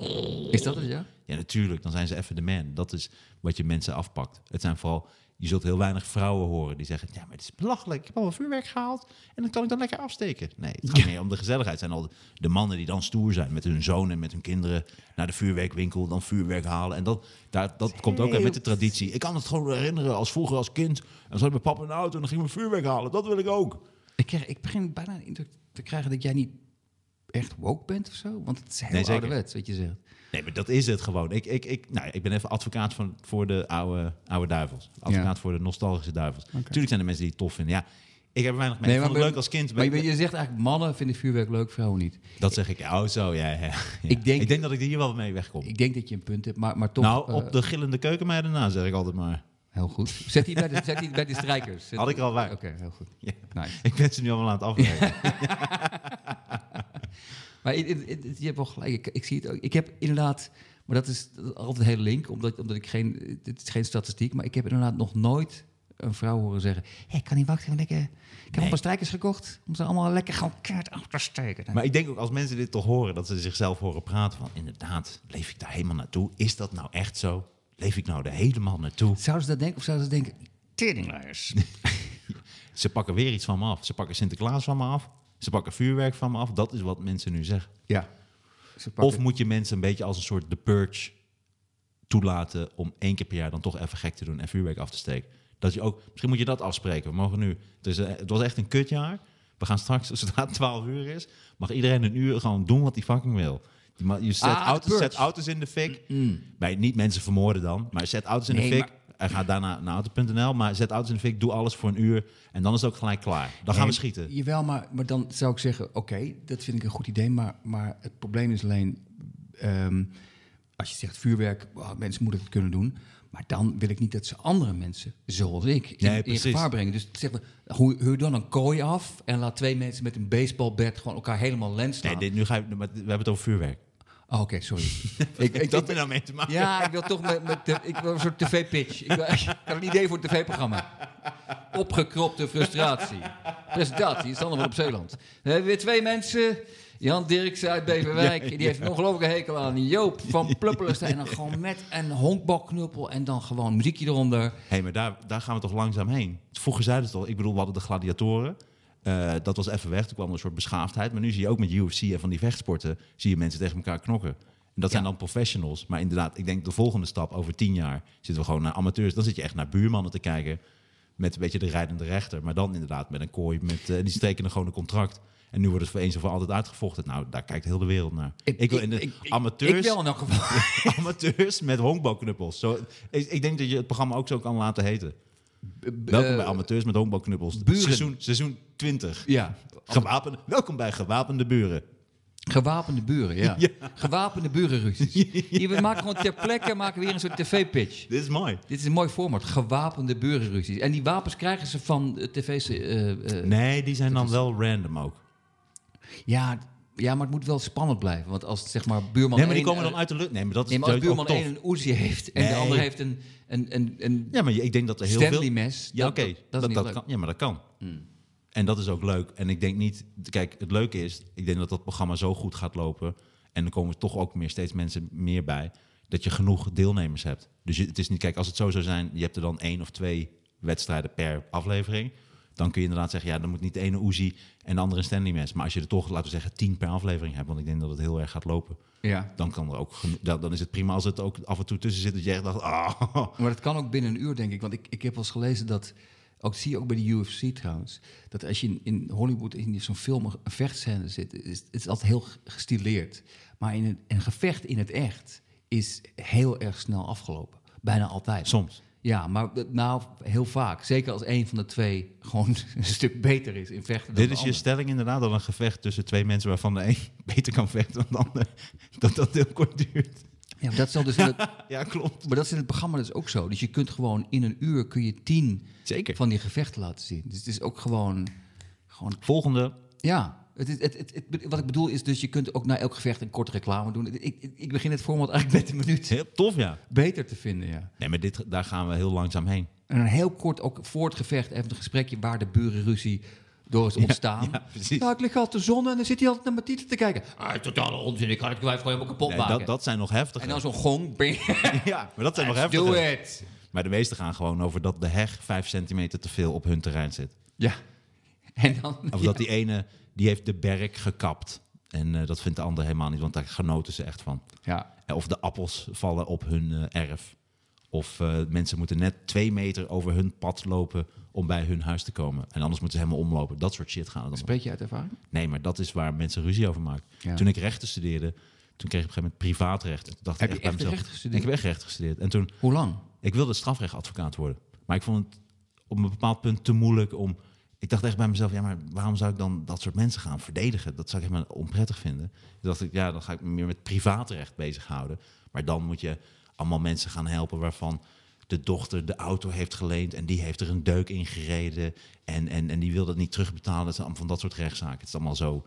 Is dat het, ja? Ja, natuurlijk. Dan zijn ze even de man. Dat is wat je mensen afpakt. Het zijn vooral... Je zult heel weinig vrouwen horen die zeggen... Ja, maar het is belachelijk. Ik heb al een vuurwerk gehaald en dan kan ik dan lekker afsteken. Nee, het gaat meer om de gezelligheid. Het zijn al de, mannen die dan stoer zijn met hun zoon en met hun kinderen... naar de vuurwerkwinkel, dan vuurwerk halen. En dat, daar, dat komt ook uit met de traditie. Ik kan het gewoon herinneren als vroeger als kind. Dan zat mijn papa in de auto en dan ging we vuurwerk halen. Dat wil ik ook. Ik, krijg, ik begin bijna indruk te krijgen dat jij niet echt woke bent of zo. Want het is heel Nee, ouderwets, wat je zegt. Nee, maar dat is het gewoon. Ik, ik, ik, nou, ik ben even advocaat van, voor de oude, oude duivels. Advocaat Ja. voor de nostalgische duivels. Natuurlijk zijn er mensen die het tof vinden. Ja, ik heb weinig mee. Nee, ik vond het ben- leuk als kind. Maar je, je zegt eigenlijk, mannen vinden vuurwerk leuk, vrouwen niet. Dat zeg ik. Oh, zo, ja. ja, ja. Ik denk- ik denk dat ik hier wel mee wegkom. Ik denk dat je een punt hebt, maar, maar toch... nou, eh, op de gillende keukenmeiden na, zeg ik altijd maar. Heel goed. Zet die bij de, zet die bij de strijkers. Zet- Had ik al bij. Oké, heel goed. Ja. Nice. Ik ben ze nu allemaal aan het afrekenen. Maar je hebt wel gelijk. Ik, ik zie het ook. Ik heb inderdaad... Maar dat is altijd heel link, omdat, omdat ik geen... Het is geen statistiek, maar ik heb inderdaad nog nooit een vrouw horen zeggen... Hé, kan niet wachten, lekker... Ik heb Nee. een paar strijkers gekocht om ze allemaal lekker gewoon keihard af te steken. maar ik denk ook als mensen dit toch horen, dat ze zichzelf horen praten van... inderdaad, leef ik daar helemaal naartoe? Is dat nou echt zo? Leef ik nou er helemaal naartoe? Zouden ze dat denken of zouden ze denken... Teringlijers. Ze pakken weer iets van me af. Ze pakken Sinterklaas van me af. Ze pakken vuurwerk van me af. Dat is wat mensen nu zeggen. Ja. Of moet je mensen een beetje als een soort The Purge toelaten om één keer per jaar dan toch even gek te doen en vuurwerk af te steken. Dat je ook, misschien moet je dat afspreken. We mogen nu, het, is, eh, het was echt een kutjaar. We gaan straks, zodra het 12 uur is, mag iedereen een uur gewoon doen wat hij fucking wil. Je zet, Ah, auto's, zet auto's in de fik. Bij niet mensen vermoorden dan, maar zet auto's in Nee, de fik. En ga daarna naar auto.nl, maar zet auto's in de fik, doe alles voor een uur. En dan is het ook gelijk klaar. Dan gaan we schieten. Jawel, maar, maar dan zou ik zeggen, oké, dat vind ik een goed idee. Maar, maar het probleem is alleen, ehm, als je zegt vuurwerk, oh, mensen moeten het kunnen doen. Maar dan wil ik niet dat ze andere mensen, zoals ik, in, Nee, in gevaar brengen. Dus zeg maar, hoe, huur dan een kooi af en laat twee mensen met een baseballbat gewoon elkaar helemaal lens slaan. Nee, dit, nu ga je, we hebben het over vuurwerk. Oh, oké, sorry. ik, ik, dat er nou mee te maken. ja, ik wil toch met, met de- ik wil een soort tv-pitch. Ik, wil- ik heb een idee voor een tv-programma. Opgekropte frustratie. Presentatie, Sander van op Zeeland. We hebben weer twee mensen. Jan Dirksen uit Beverwijk. Die heeft een ongelofelijke hekel aan Joop van Pluppelenstein. En dan gewoon met een honkbalknuppel en dan gewoon muziekje eronder. Hé, maar daar, daar gaan we toch langzaam heen. Vroeger zeiden ze toch, ik bedoel, we hadden de gladiatoren. Eh, dat was even weg, toen kwam er een soort beschaafdheid. Maar nu zie je ook met UFC en van die vechtsporten, zie je mensen tegen elkaar knokken. Dat zijn dan professionals. Maar inderdaad, ik denk de volgende stap over tien jaar zitten we gewoon naar amateurs. Dan zit je echt naar buurmannen te kijken met een beetje de rijdende rechter. Maar dan inderdaad met een kooi. Met, eh, die tekenen gewoon een contract. En nu wordt het voor eens of voor altijd uitgevochten. Nou, daar kijkt heel de wereld naar. Ik, wil in de ik- amateurs, Ik wel in elk geval. amateurs met honkbalknuppels. Zo, ik, ik denk dat je het programma ook zo kan laten heten. Welkom bij amateurs met honkbalknuppels. buren. Seizoen, seizoen 20. ja, Gewapende, welkom bij gewapende buren. gewapende buren, ja. Gewapende burenruzies. Hier, we maken gewoon ter plekke maken we weer een soort tv-pitch. Dit is mooi. Dit is een mooi format, gewapende burenruzies. En die wapens krijgen ze van eh, tv's... eh, eh, Nee, die zijn dan wel random ook. ja, ja, maar het moet wel spannend blijven. Want als zeg maar buurman Nee, maar die komen dan eh, uit de lucht. Nee, maar dat is Nee, maar als buurman tof. één een Uzi heeft en de ander heeft een, een, een Ja, maar ik denk dat er heel Stanley veel... mes. Ja, oké. dat, Dat, kan. Ja, maar dat kan. En dat is ook leuk. En ik denk niet... Kijk, het leuke is... Ik denk dat dat programma zo goed gaat lopen... En er komen toch ook meer, steeds mensen meer bij... Dat je genoeg deelnemers hebt. Dus je, het is niet... Kijk, als het zo zou zijn... Je hebt er dan één of twee wedstrijden per aflevering... Dan kun je inderdaad zeggen... Ja, dan moet niet de ene Uzi en de andere een Stanley mes. Maar als je er toch, laten we zeggen... tien per aflevering hebt... Want ik denk dat het heel erg gaat lopen... Ja. Dan, kan er ook dan, dan is het prima als het ook af en toe tussen zit... Dat je echt dacht... Ah, Maar dat kan ook binnen een uur, denk ik. Want ik, ik heb wel eens gelezen dat... Ook zie je ook bij de UFC trouwens. Dat als je in, in Hollywood in zo'n film een vechtscène zit... Is, het is altijd heel gestileerd. Maar in een, een gevecht in het echt is heel erg snel afgelopen. Bijna altijd. soms. Ja, maar nou, heel vaak. Zeker als een van de twee gewoon een stuk beter is in vechten dan Dit is je stelling inderdaad, dat een gevecht tussen twee mensen waarvan de een beter kan vechten dan de ander, dat dat heel kort duurt. Ja, maar dat zal dus het, Ja, klopt. maar dat is in het programma dus ook zo. Dus je kunt gewoon in een uur kun je tien Zeker. van die gevechten laten zien. Dus het is ook gewoon, gewoon Volgende. ja. Het het, het, wat ik bedoel is dus, je kunt ook na elk gevecht een korte reclame doen. Ik, ik, begin het format eigenlijk met een minuut Heel tof, ja. beter te vinden, ja. Nee, maar dit, daar gaan we heel langzaam heen. En een heel kort, ook voor het gevecht, even een gesprekje waar de burenruzie door is ontstaan. ja, precies. Nou, ik lig altijd te zon en dan zit hij altijd naar mijn titel te kijken. Ah, totale onzin, ik ga het gewoon helemaal kapot Nee, maken. dat, dat zijn nog heftige. En dan zo'n gong. ja, maar dat zijn nog heftige. do it. Maar de meeste gaan gewoon over dat de heg vijf centimeter te veel op hun terrein zit. Ja. En dan... Of ja. dat die ene, die heeft de berk gekapt. En eh, dat vindt de ander helemaal niet, want daar genoten ze echt van. Ja. Eh, Of de appels vallen op hun eh, erf. Of mensen moeten net twee meter over hun pad lopen om bij hun huis te komen. En anders moeten ze helemaal omlopen. Dat soort shit gaan het dan. om. Spreek je uit ervaring? Nee, maar dat is waar mensen ruzie over maken. Ja. Toen ik rechten studeerde, toen kreeg ik op een gegeven moment privaatrecht. En toen dacht Heb ik je bij echt mezelf, rechten gestudeerd? Ik heb echt rechten gestudeerd. En toen, Hoe lang? ik wilde strafrechtadvocaat worden. Maar ik vond het op een bepaald punt te moeilijk om... Ik dacht echt bij mezelf, ja, maar waarom zou ik dan dat soort mensen gaan verdedigen? Dat zou ik helemaal onprettig vinden. Toen dacht ik, ja, dan ga ik me meer met privaatrecht bezighouden. Maar dan moet je allemaal mensen gaan helpen waarvan de dochter de auto heeft geleend... en die heeft er een deuk in gereden en, en, en die wil dat niet terugbetalen. Dat zijn van dat soort rechtszaken. Het is allemaal zo,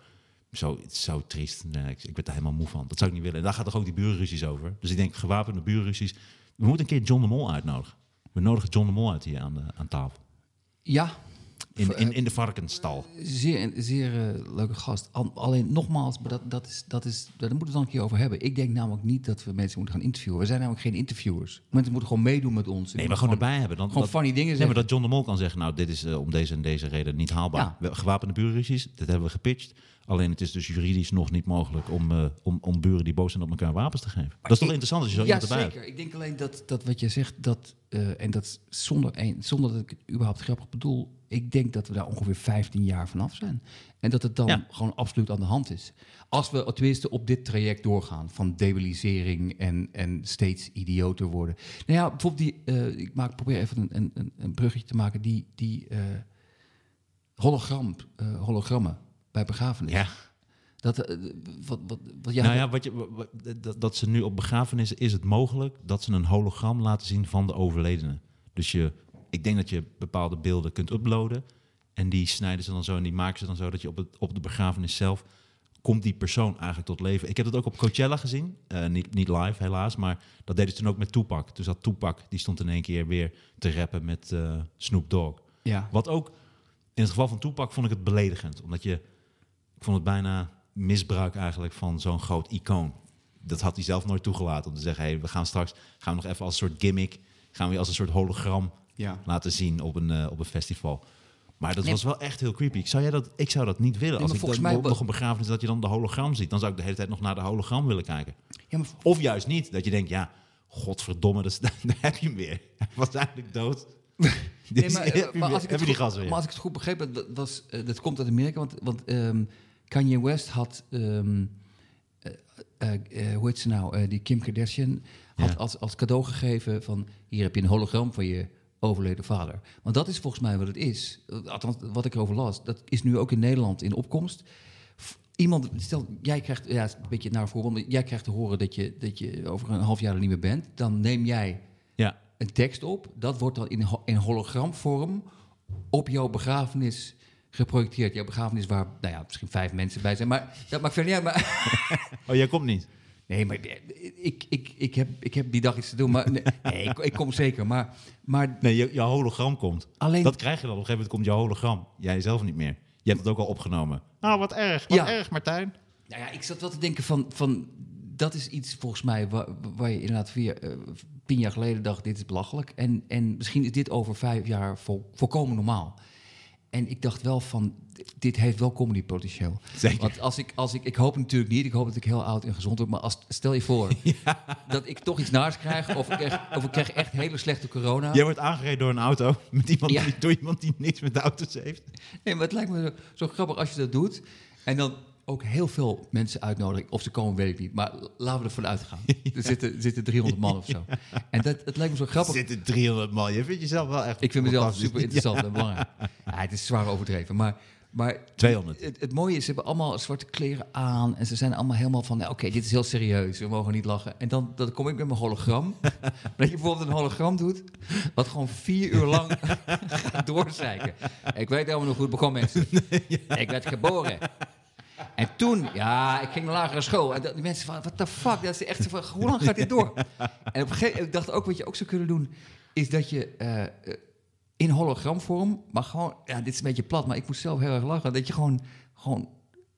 zo, zo triest. Ik, ik ben daar helemaal moe van. Dat zou ik niet willen. En daar gaat toch ook die burenruzies over. Dus ik denk, gewapende burenruzies. We moeten een keer John de Mol uitnodigen. We nodigen John de Mol uit hier aan, de, aan tafel. Ja. In, in, in de varkensstal. Zeer, zeer eh, leuke gast. Al- alleen nogmaals, maar dat, dat is, dat is, daar moeten we het dan een keer over hebben. Ik denk namelijk niet dat we mensen moeten gaan interviewen. We zijn namelijk geen interviewers. Mensen moeten gewoon meedoen met ons. Nee, maar gewoon erbij hebben. Dan, Gewoon dat, funny dingen nee, zeggen. maar dat John de Mol kan zeggen, nou, dit is eh, om deze en deze reden niet haalbaar. Ja. Gewapende burenruzies, dit hebben we gepitcht. Alleen het is dus juridisch nog niet mogelijk om, eh, om, om buren die boos zijn op elkaar wapens te geven. dat is toch ik- interessant als je zo Ja, iemand erbij hebt. zeker. Ik denk alleen dat, dat wat je zegt, dat, eh, en dat zonder, zonder dat ik het überhaupt grappig bedoel, ik denk dat we daar ongeveer 15 jaar vanaf zijn. En dat het dan Ja. gewoon absoluut aan de hand is. Als we tenminste op dit traject doorgaan van debilisering en, en steeds idioter worden. Nou ja, bijvoorbeeld die, eh, ik maak, probeer even een, een- een, bruggetje te maken, die, die eh, hologram, eh, hologrammen bij begrafenis. Ja. Dat, wat, wat, wat jij nou ja, wat je, dat, dat ze nu op begrafenissen is het mogelijk dat ze een hologram laten zien van de overledene. Dus je, ik denk dat je bepaalde beelden kunt uploaden. En die snijden ze dan zo en die maken ze dan zo dat je op, het, op de begrafenis zelf komt die persoon eigenlijk tot leven. Ik heb dat ook op Coachella gezien. Eh, niet, niet live helaas, maar dat deden ze toen ook met Tupac. Toen zat Tupac, die stond in één keer weer te rappen met eh, Snoop Dogg. Ja. Wat ook, in het geval van Tupac vond ik het beledigend. Omdat je, ik vond het bijna misbruik eigenlijk van zo'n groot icoon. Dat had hij zelf nooit toegelaten om te zeggen, hey, we gaan straks, gaan we nog even als een soort gimmick, gaan we als een soort hologram Ja. laten zien op een, eh, op een festival. Maar dat Nee. was wel echt heel creepy. Ik zou, jij dat, ik zou dat niet willen. Als ik dan mij nog een begrafenis dat je dan de hologram ziet, dan zou ik de hele tijd nog naar de hologram willen kijken. Ja, maar Of juist niet. Dat je denkt, ja, godverdomme, dat daar heb je hem weer. Hij was eigenlijk dood. Nee, Dus maar, als ik het goed- gas weer. Maar als ik het goed begreep, dat, was, eh, dat komt uit Amerika. Want, want ehm, Kanye West had, ehm, eh, hoe heet ze nou, die Kim Kardashian, had Ja. als, als cadeau gegeven van, hier heb je een hologram van je overleden vader. Want dat is volgens mij wat het is. Eh, Althans, wat ik erover las, dat is nu ook in Nederland in opkomst. Iemand, stel, jij krijgt, ja, een beetje naar voorbeeld, jij krijgt te horen dat je, dat je over een half jaar er niet meer bent. Dan neem jij Ja. een tekst op. Dat wordt dan in, in hologramvorm op jouw begrafenis geprojecteerd. Jouw begrafenis waar, nou ja, misschien vijf mensen bij zijn. Maar dat maakt verder niet uit. Maar, Oh, jij komt niet. Nee, maar ik, ik, ik, heb, ik heb die dag iets te doen. Maar nee, nee, ik, ik kom zeker. Maar, maar Nee, je, jouw hologram komt. Alleen- Dat krijg je dan. Op een gegeven moment komt jouw hologram. Jij zelf niet meer. Je hebt het ook al opgenomen. Nou, wat erg. Wat Ja. erg, Martijn. Nou ja, ik zat wel te denken van, van dat is iets volgens mij waar, waar je inderdaad vier, eh, tien jaar geleden dacht, dit is belachelijk. En, en misschien is dit over vijf jaar vol, volkomen normaal. En ik dacht wel van, dit heeft wel comedy potentieel. Zeker. Want als ik, als ik, ik hoop natuurlijk niet, ik hoop dat ik heel oud en gezond word, maar als, stel je voor dat ik toch iets naars krijg, of ik, krijg, of ik krijg echt hele slechte corona. Jij wordt aangereden door een auto. Met iemand Ja. die, door iemand die niks met de auto's heeft. Nee, maar het lijkt me zo, zo grappig als je dat doet. En dan ook heel veel mensen uitnodigen. Of ze komen, weet ik niet. Maar laten we ervan uitgaan. Er zitten, er zitten 300 man of zo. En dat, het lijkt me zo Er grappig. zitten 300 man. Je vindt jezelf wel echt Ik vind mezelf super interessant en belangrijk. Ja, het is zwaar overdreven. Maar, maar 200. Het, het mooie is, ze hebben allemaal zwarte kleren aan. En ze zijn allemaal helemaal van, nou, oké, dit is heel serieus. We mogen niet lachen. En dan, dan kom ik met mijn hologram. dat je bijvoorbeeld een hologram doet. Wat gewoon vier uur lang gaat doorzeiken. Ik weet helemaal nog hoe het begon, mensen. Ik werd geboren. En toen, ja, ik ging naar lagere school. En die mensen van, what the fuck? Dat is echt zo van, hoe lang gaat dit door? En op een gegeven moment, ik dacht ook, wat je ook zou kunnen doen... is dat je eh, in hologramvorm, maar gewoon... Ja, dit is een beetje plat, maar ik moest zelf heel erg lachen. Dat je gewoon, gewoon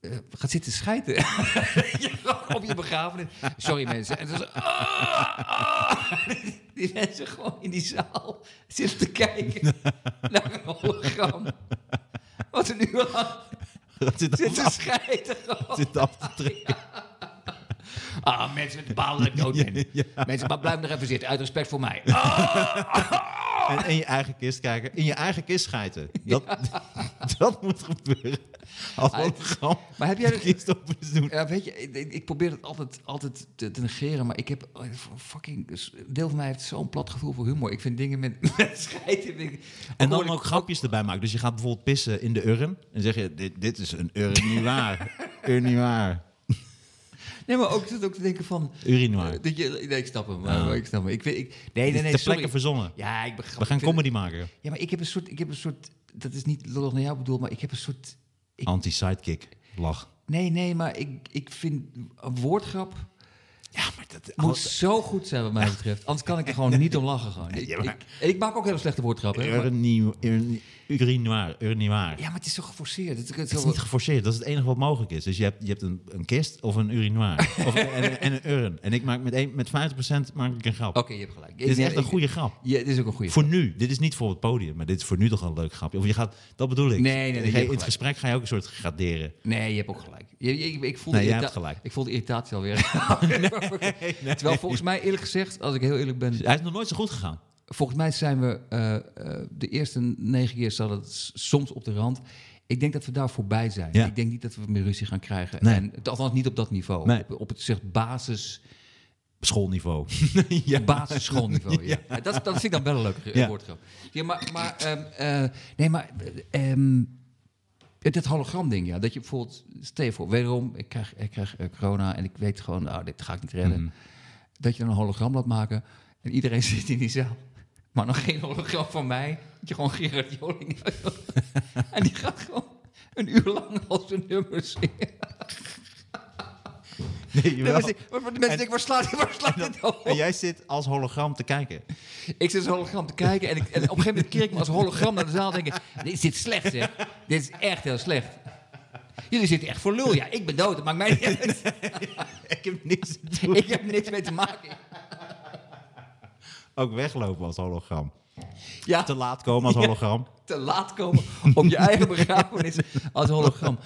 eh, gaat zitten schijten. Op je begrafenis. Sorry mensen. En dan zo, ah, ah. Die mensen gewoon in die zaal zitten te kijken naar een hologram. Wat een uur lang Dat zit zitten af, schijten gewoon. zit af te trekken. Ah, mensen met balen dat ik dood ben. Mensen, maar blijf nog even zitten, uit respect voor mij. Ah, En in je eigen kist kijken. In je eigen kist schijten. Dat, dat moet gebeuren. Als maar heb jij de kist op doen. ja, weet je, ik, ik probeer het altijd, altijd te, te negeren, maar ik heb oh, fucking... Een deel van mij heeft zo'n plat gevoel voor humor. Ik vind dingen met, met schijten... vind ik- En dan hoor ik- ook grapjes erbij maken. Dus je gaat bijvoorbeeld pissen in de urn. En zeg je, dit, dit is een urn niet waar. Urn niet waar. Nee, maar ook, zit ook te denken van... Urinoir. eh, dat je, nee, ik snap hem. maar- Oh. ik snap hem. Ik, weet- ik, nee, nee, nee, Ter sorry. plekke verzonnen. Ja, ik begrijp. We gaan comedy maken. Ja, maar ik heb een soort... Ik heb een soort dat is niet lullig naar jou bedoeld, maar ik heb een soort... Anti-sidekick. Lach. Nee, nee, maar ik, ik vind een woordgrap Ja, maar dat... moet zo goed zijn wat mij betreft. Anders kan ik er gewoon niet om lachen. Gewoon. Ik, Ja, maar- ik, en ik maak ook hele slechte woordgrappen. hè, maar- Urinoir. Urinoir. Ja, maar het is zo geforceerd. Het, het, Het is niet geforceerd, dat is het enige wat mogelijk is. Dus je hebt, je hebt een, een kist of een urinoir. of, en, en een urn. En ik maak met, een, met 50% maak ik een grap. Oké, je hebt gelijk. Dit is Ik- echt een ik- goede grap. Ja, dit is ook een goede Voor nu. Dit is niet voor het podium, maar dit is voor nu toch een leuk grapje. Of je gaat, dat bedoel ik. Nee, nee, nee, je je in het gesprek ga je ook een soort graderen. Nee, je hebt ook gelijk. Je, je- ik, voel Nee, de jij irrita- hebt gelijk. Ik voel de irritatie alweer. Terwijl volgens mij, eerlijk gezegd, als ik heel eerlijk ben... Hij is nog nooit zo goed gegaan. Volgens mij zijn we eh, eh, de eerste negen keer zat het soms op de rand. Ik denk dat we daar voorbij zijn. Ja. Ik denk niet dat we meer ruzie gaan krijgen. Nee. En, althans niet op dat niveau. Nee. Op, op het zeg, basis, Schoolniveau. ja. basisschoolniveau. ja. Ja, dat, dat vind ik dan wel een leuke Ja. woordgrap. Ja, maar, maar ehm, eh, nee, maar ehm, het, het hologram-ding, ja. Dat je bijvoorbeeld, stel je voor, wederom, ik krijg, ik krijg eh, corona en ik weet gewoon, nou, dit ga ik niet redden. Mhm. Dat je dan een hologram laat maken en iedereen zit in die zaal. Maar nog geen hologram van mij. Dat je gewoon Gerard Joling En die gaat gewoon een uur lang al zijn nummers zingen. Nee, waar- de mensen denken, waar slaat, waar slaat dit op? En jij zit als hologram te kijken. Ik zit als hologram te kijken en, ik, en op een gegeven moment keer ik me als hologram naar de zaal en denk ik, dit is dit slecht zeg. Dit is echt heel slecht. Jullie zitten echt voor lul. Ja, ik ben dood, dat maakt mij niet uit. Ik heb niks te doen. Ik heb niks mee te maken. Ook weglopen als hologram. Ja. te laat komen als hologram. te laat komen op je eigen begrafenis als hologram.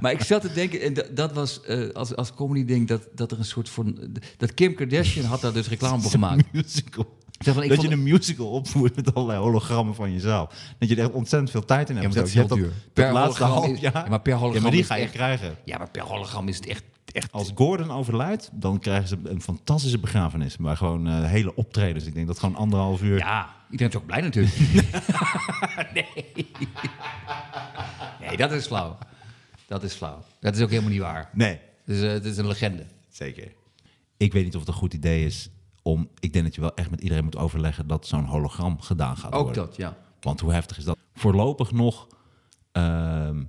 Maar ik zat te denken, en dat, dat was eh, als, als comedy ding, dat, dat er een soort van... Dat Kim Kardashian had daar dus reclame voor gemaakt. musical. Zeg van, ik dat je een musical opvoert met allerlei hologrammen van jezelf. Dat je er echt ontzettend veel tijd in Ja, hebt. maar dat is Je heel hebt duur. Dat, Per laatste half jaar. ja, maar per hologram Ja, maar die ga je krijgen. Ja, maar per hologram is het echt... echt Als Gordon overlijdt, dan krijgen ze een fantastische begrafenis. Maar gewoon eh, hele optredens. Ik denk dat gewoon anderhalf uur... ja, iedereen is ook blij natuurlijk. nee. nee, dat is flauw. Dat is flauw. Dat is ook helemaal niet waar. Nee, Dus, eh, het is een legende. zeker. Ik weet niet of het een goed idee is om... Ik denk dat je wel echt met iedereen moet overleggen dat zo'n hologram gedaan gaat Ook worden. dat, ja. Want hoe heftig is dat? Voorlopig nog. ehm,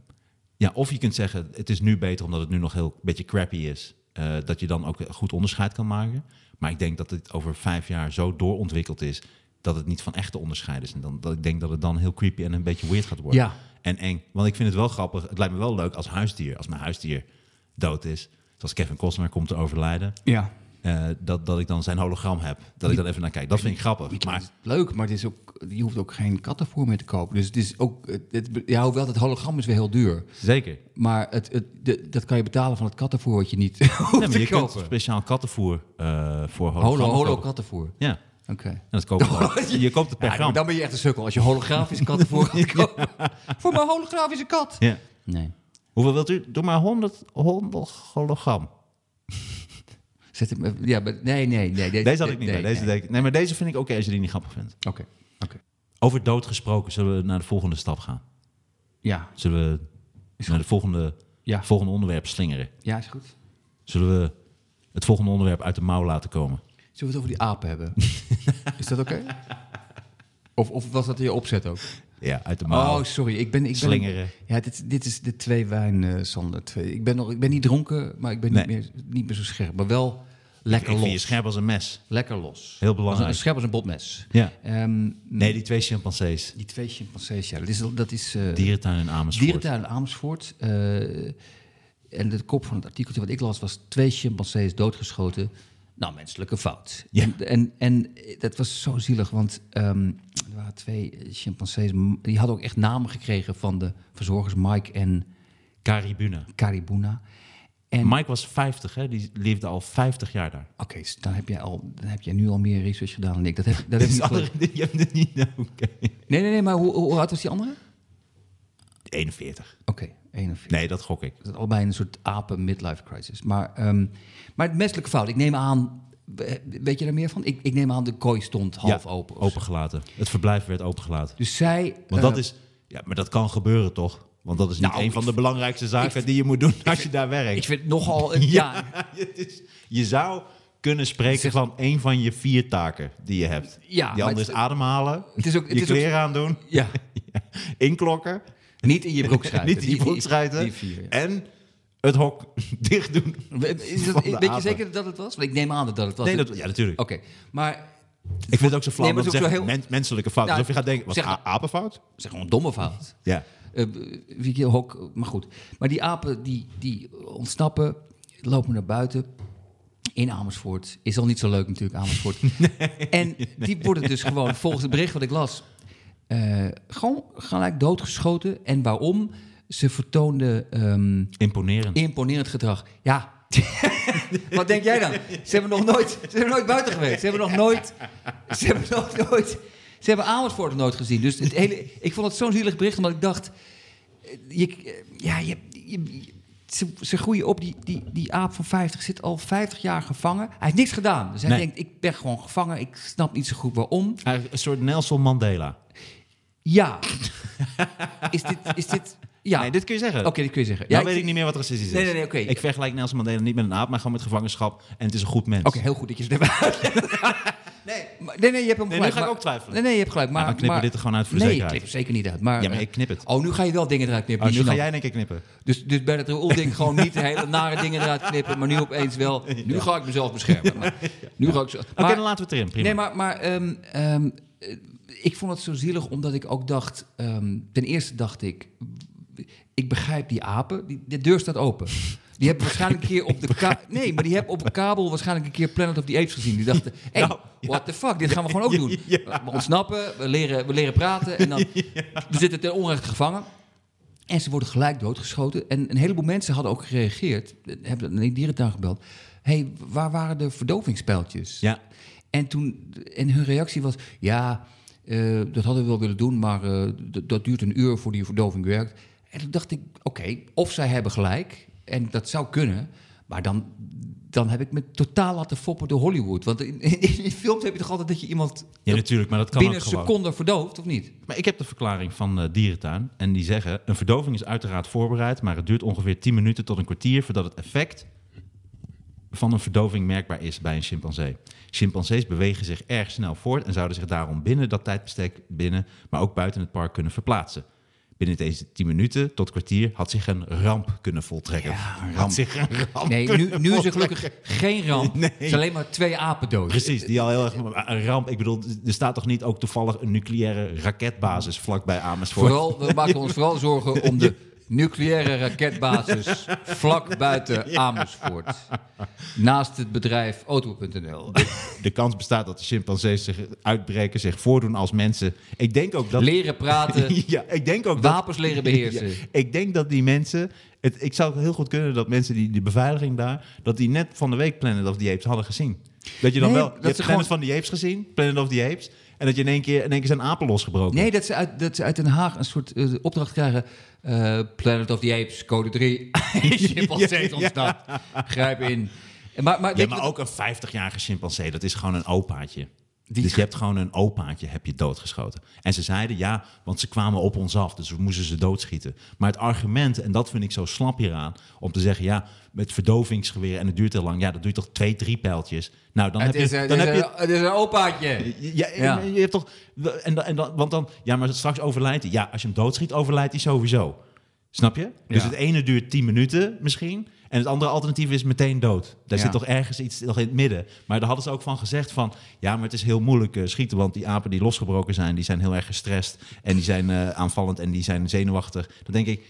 ja, of je kunt zeggen, het is nu beter omdat het nu nog heel een beetje crappy is. eh, dat je dan ook goed onderscheid kan maken. Maar ik denk dat het over vijf jaar zo doorontwikkeld is. dat het niet van echte onderscheid is. En dan, dat ik denk dat het dan heel creepy en een beetje weird gaat worden. Ja. En eng. Want ik vind het wel grappig. Het lijkt me wel leuk als huisdier. Als mijn huisdier dood is. Zoals Kevin Costner komt te overlijden. Ja. Eh, dat, dat ik dan zijn hologram heb. Dat ik dan even naar kijk. Dat vind ik grappig. Maar, leuk, maar het is ook, je hoeft ook geen kattenvoer meer te kopen. Dus het is ook, het, ja, hoewel het hologram is weer heel duur. zeker. Maar het, het, de- dat kan je betalen van het kattenvoer wat je niet hoeft maar te je kunt kopen. speciaal kattenvoer eh voor hologram Holo, kattenvoer. Ja, Oké. en dat koop je. Je koopt het per Ja, gram. dan ben je echt een sukkel als je holografisch kattenvoer gaat kopen. Voor mijn holografische kat. Ja. Nee. Hoeveel wilt u? Doe maar 100, 100 hologram. Zet hem, ja, maar, nee, nee, nee. Deze had ik niet nee, bij. Deze nee. denk ik- nee, maar deze vind ik oké als je die niet grappig vindt. Oké, oké. Over dood gesproken, zullen we naar de volgende stap gaan? Ja, Zullen we naar het volgende, Ja. volgende onderwerp slingeren? ja, is goed. Zullen we het volgende onderwerp uit de mouw laten komen? Zullen we het over die apen hebben? is dat oké? Of, of was dat je opzet ook? Ja, uit de mouw. Oh, sorry. Ik ben, ik ben, Slingeren. Ja, dit, dit is de twee wijn, eh, Sander. Twee. Ik, ben nog, ik ben niet dronken, maar ik ben niet, meer, niet meer zo scherp. Maar wel lekker ik vind je los. scherp als een mes. Lekker los. Heel Als belangrijk. een, scherp als een botmes. Ja. Ehm, Nee, die twee chimpansees. Die twee chimpansees, ja. Dat is, dat is eh, Dierentuin in Amersfoort. dierentuin in Amersfoort. eh, en de kop van het artikeltje wat ik las was... twee chimpansees doodgeschoten. Nou, menselijke fout. Ja. En, en, en dat was zo zielig, want ehm, er waren twee chimpansees... die hadden ook echt namen gekregen van de verzorgers Mike en Caribuna. Caribuna. En Mike was 50, hè? die leefde al 50 jaar daar. Oké, dus dan heb jij al, dan heb jij nu al meer research gedaan dan ik. Dat heb, dat heb niet andere- je hebt het niet. nou. Nee, nee, nee, maar hoe, hoe oud was die andere? 41. Oké, 41. Nee, dat gok ik. Dat is allebei een soort apen midlife crisis. Maar, ehm, maar het menselijke fout, ik neem aan, we- weet je daar meer van? Ik, ik neem aan de kooi stond half Ja, open. zo. Opengelaten. Het verblijf werd opengelaten. Dus zij... Want eh, dat is, ja, maar dat kan gebeuren toch? Want dat is niet Nou, een van de belangrijkste zaken ik- die je moet doen als je daar werkt. Ik vind het nogal... een- ja. is, je zou kunnen spreken Zeg- van een van je vier taken die je hebt. Ja, die andere is ademhalen, Het is ook- het je is ook- kleren aandoen, ja, inklokken, niet in je broek schrijven. niet in je broek schijten Die vier, ja. en het hok dicht doen. Is dat, weet je zeker dat het was? Want ik neem aan dat het was. Nee, dat, ja, natuurlijk. Oké, maar Ik vind het ook zo flauw Nee, ook menselijke fout. Nou, Alsof je gaat denken, was zeg- a- apenfout? zeg gewoon een domme fout. Ja. Keer hok, maar goed. Maar die apen die, die ontsnappen, lopen naar buiten in Amersfoort. Is al niet zo leuk natuurlijk, Amersfoort. En die worden dus gewoon, volgens het bericht wat ik las, eh, gewoon gelijk doodgeschoten. En waarom? Ze vertoonden ehm, Imponerend. imponerend gedrag. Ja. Wat denk jij dan? Ze hebben nog nooit, ze hebben nooit buiten geweest. Ze hebben nog nooit, ze hebben nog nooit, ze hebben Amersfoort nog nooit gezien. Dus het hele, ik vond het zo'n zielig bericht, omdat ik dacht, eh, je, ja, je, je- ze, ze groeien op. Die, die, die aap van 50 zit al 50 jaar gevangen. Hij heeft niks gedaan. Dus hij Nee. denkt, ik ben gewoon gevangen. Ik snap niet zo goed waarom. Een soort Nelson Mandela. Ja. Is dit, is dit, ja. Nee, dit kun je zeggen. Oké, dit kun je zeggen. Ja, Ja, weet ik- niet meer wat racistisch is. Nee, nee, nee, oké. Ik vergelijk Nelson Mandela niet met een aap, maar gewoon met gevangenschap. En het is een goed mens. Oké, heel goed dat je het uitlegt. Nee, maar, nee, nee, je hebt hem Nee, gelijk. nu ga ik maar- ook twijfelen. Nee, nee, je hebt gelijk. Maar, dan knippen we maar- dit er gewoon uit voor de nee, zekerheid. ik knip er zeker niet uit. Maar, Ja, maar ik knip het. Oh, nu ga je wel dingen eruit knippen. Oh, nu ga jij denk ik knippen. Dus, dus bij het Raoul-ding gewoon niet de hele nare dingen eruit knippen. Maar nu opeens wel. Nu ga ik mezelf beschermen. Maar, nu ga ik zo, Oké, maar- dan laten we het erin. Prima. Nee, maar, maar ehm, ehm, eh, ik vond het zo zielig omdat ik ook dacht... ehm, ten eerste dacht ik, ik begrijp die apen. Die, de deur staat open. Die hebben waarschijnlijk een keer op de nee, maar die hebben op een kabel waarschijnlijk een keer Planet of the Apes gezien. Die dachten, hey, Nou, what the fuck, dit gaan we gewoon ook doen. We ontsnappen, we leren, we leren praten en dan we zitten ten onrechte gevangen. En ze worden gelijk doodgeschoten. En een heleboel mensen hadden ook gereageerd, hebben naar die dierentuin gebeld. hey, waar waren de verdovingspijltjes? Ja, En, toen, en hun reactie was: ja, eh, dat hadden we wel willen doen, maar eh, dat duurt een uur voor die verdoving werkt. En toen dacht ik: oké, of zij hebben gelijk, en dat zou kunnen, maar dan, dan heb ik me totaal laten foppen door Hollywood. Want in, in, in films heb je toch altijd dat je iemand ja natuurlijk, maar dat kan binnen een seconde verdooft, of niet? Maar ik heb de verklaring van eh, Dierentuin. En die zeggen, een verdoving is uiteraard voorbereid... maar het duurt ongeveer 10 minuten tot een kwartier... voordat het effect van een verdoving merkbaar is bij een chimpansee. Chimpansees bewegen zich erg snel voort... en zouden zich daarom binnen dat tijdbestek binnen... maar ook buiten het park kunnen verplaatsen. Binnen deze 10 minuten tot kwartier had zich een ramp kunnen voltrekken. Ja, Had zich een ramp Nee, nu, nu is er gelukkig geen ramp. Nee. Het zijn alleen maar twee apen dood. Precies, die al heel erg... Een ramp, ik bedoel, er staat toch niet ook toevallig... een nucleaire raketbasis vlakbij Amersfoort? Vooral, we maken ons vooral zorgen om de nucleaire raketbasis vlak buiten Amersfoort. Naast het bedrijf Auto.nl. De kans bestaat dat de chimpansees zich uitbreken, zich voordoen als mensen. Ik denk ook dat. Leren praten, ja, ik denk ook dat. wapens leren beheersen. Ja, ik denk dat die mensen. Het, ik zou het heel goed kunnen dat mensen die die beveiliging daar. dat die net van de week Planet of the Apes hadden gezien. Dat je dan Nee, wel. dat Je hebt ze Planet gewoon- van the Apes gezien, Planet of the Apes. En dat je in één keer, in één keer zijn apen losgebroken. Nee, dat ze uit, dat ze uit Den Haag een soort eh, opdracht krijgen. eh, Planet of the Apes, code 3. Chimpansees Ja. Grijp in. Maar, maar, Ja, maar ook een 50-jarige chimpansee, dat is gewoon een opaatje. Die- Dus je hebt gewoon een opaatje heb je doodgeschoten. En ze zeiden ja, want ze kwamen op ons af, dus we moesten ze doodschieten. Maar het argument, en dat vind ik zo slap hieraan, om te zeggen ja, met verdovingsgeweer en het duurt heel lang, ja, dat duurt toch twee, drie pijltjes. Nou, dan het, heb je, een- dan het, heb is je, een, het is een opaatje. ja, Ja. je hebt toch, en, dan- en dan, want dan, ja, maar straks overlijdt hij. Ja, als je hem doodschiet, overlijdt hij sowieso. Snap je? Dus het ene duurt 10 minuten misschien. En het andere alternatief is meteen dood. Daar Ja. zit toch ergens iets nog in het midden. Maar daar hadden ze ook van gezegd van... ja, maar het is heel moeilijk eh, schieten... want die apen die losgebroken zijn... die zijn heel erg gestrest... en die zijn eh, aanvallend en die zijn zenuwachtig. Dan denk ik,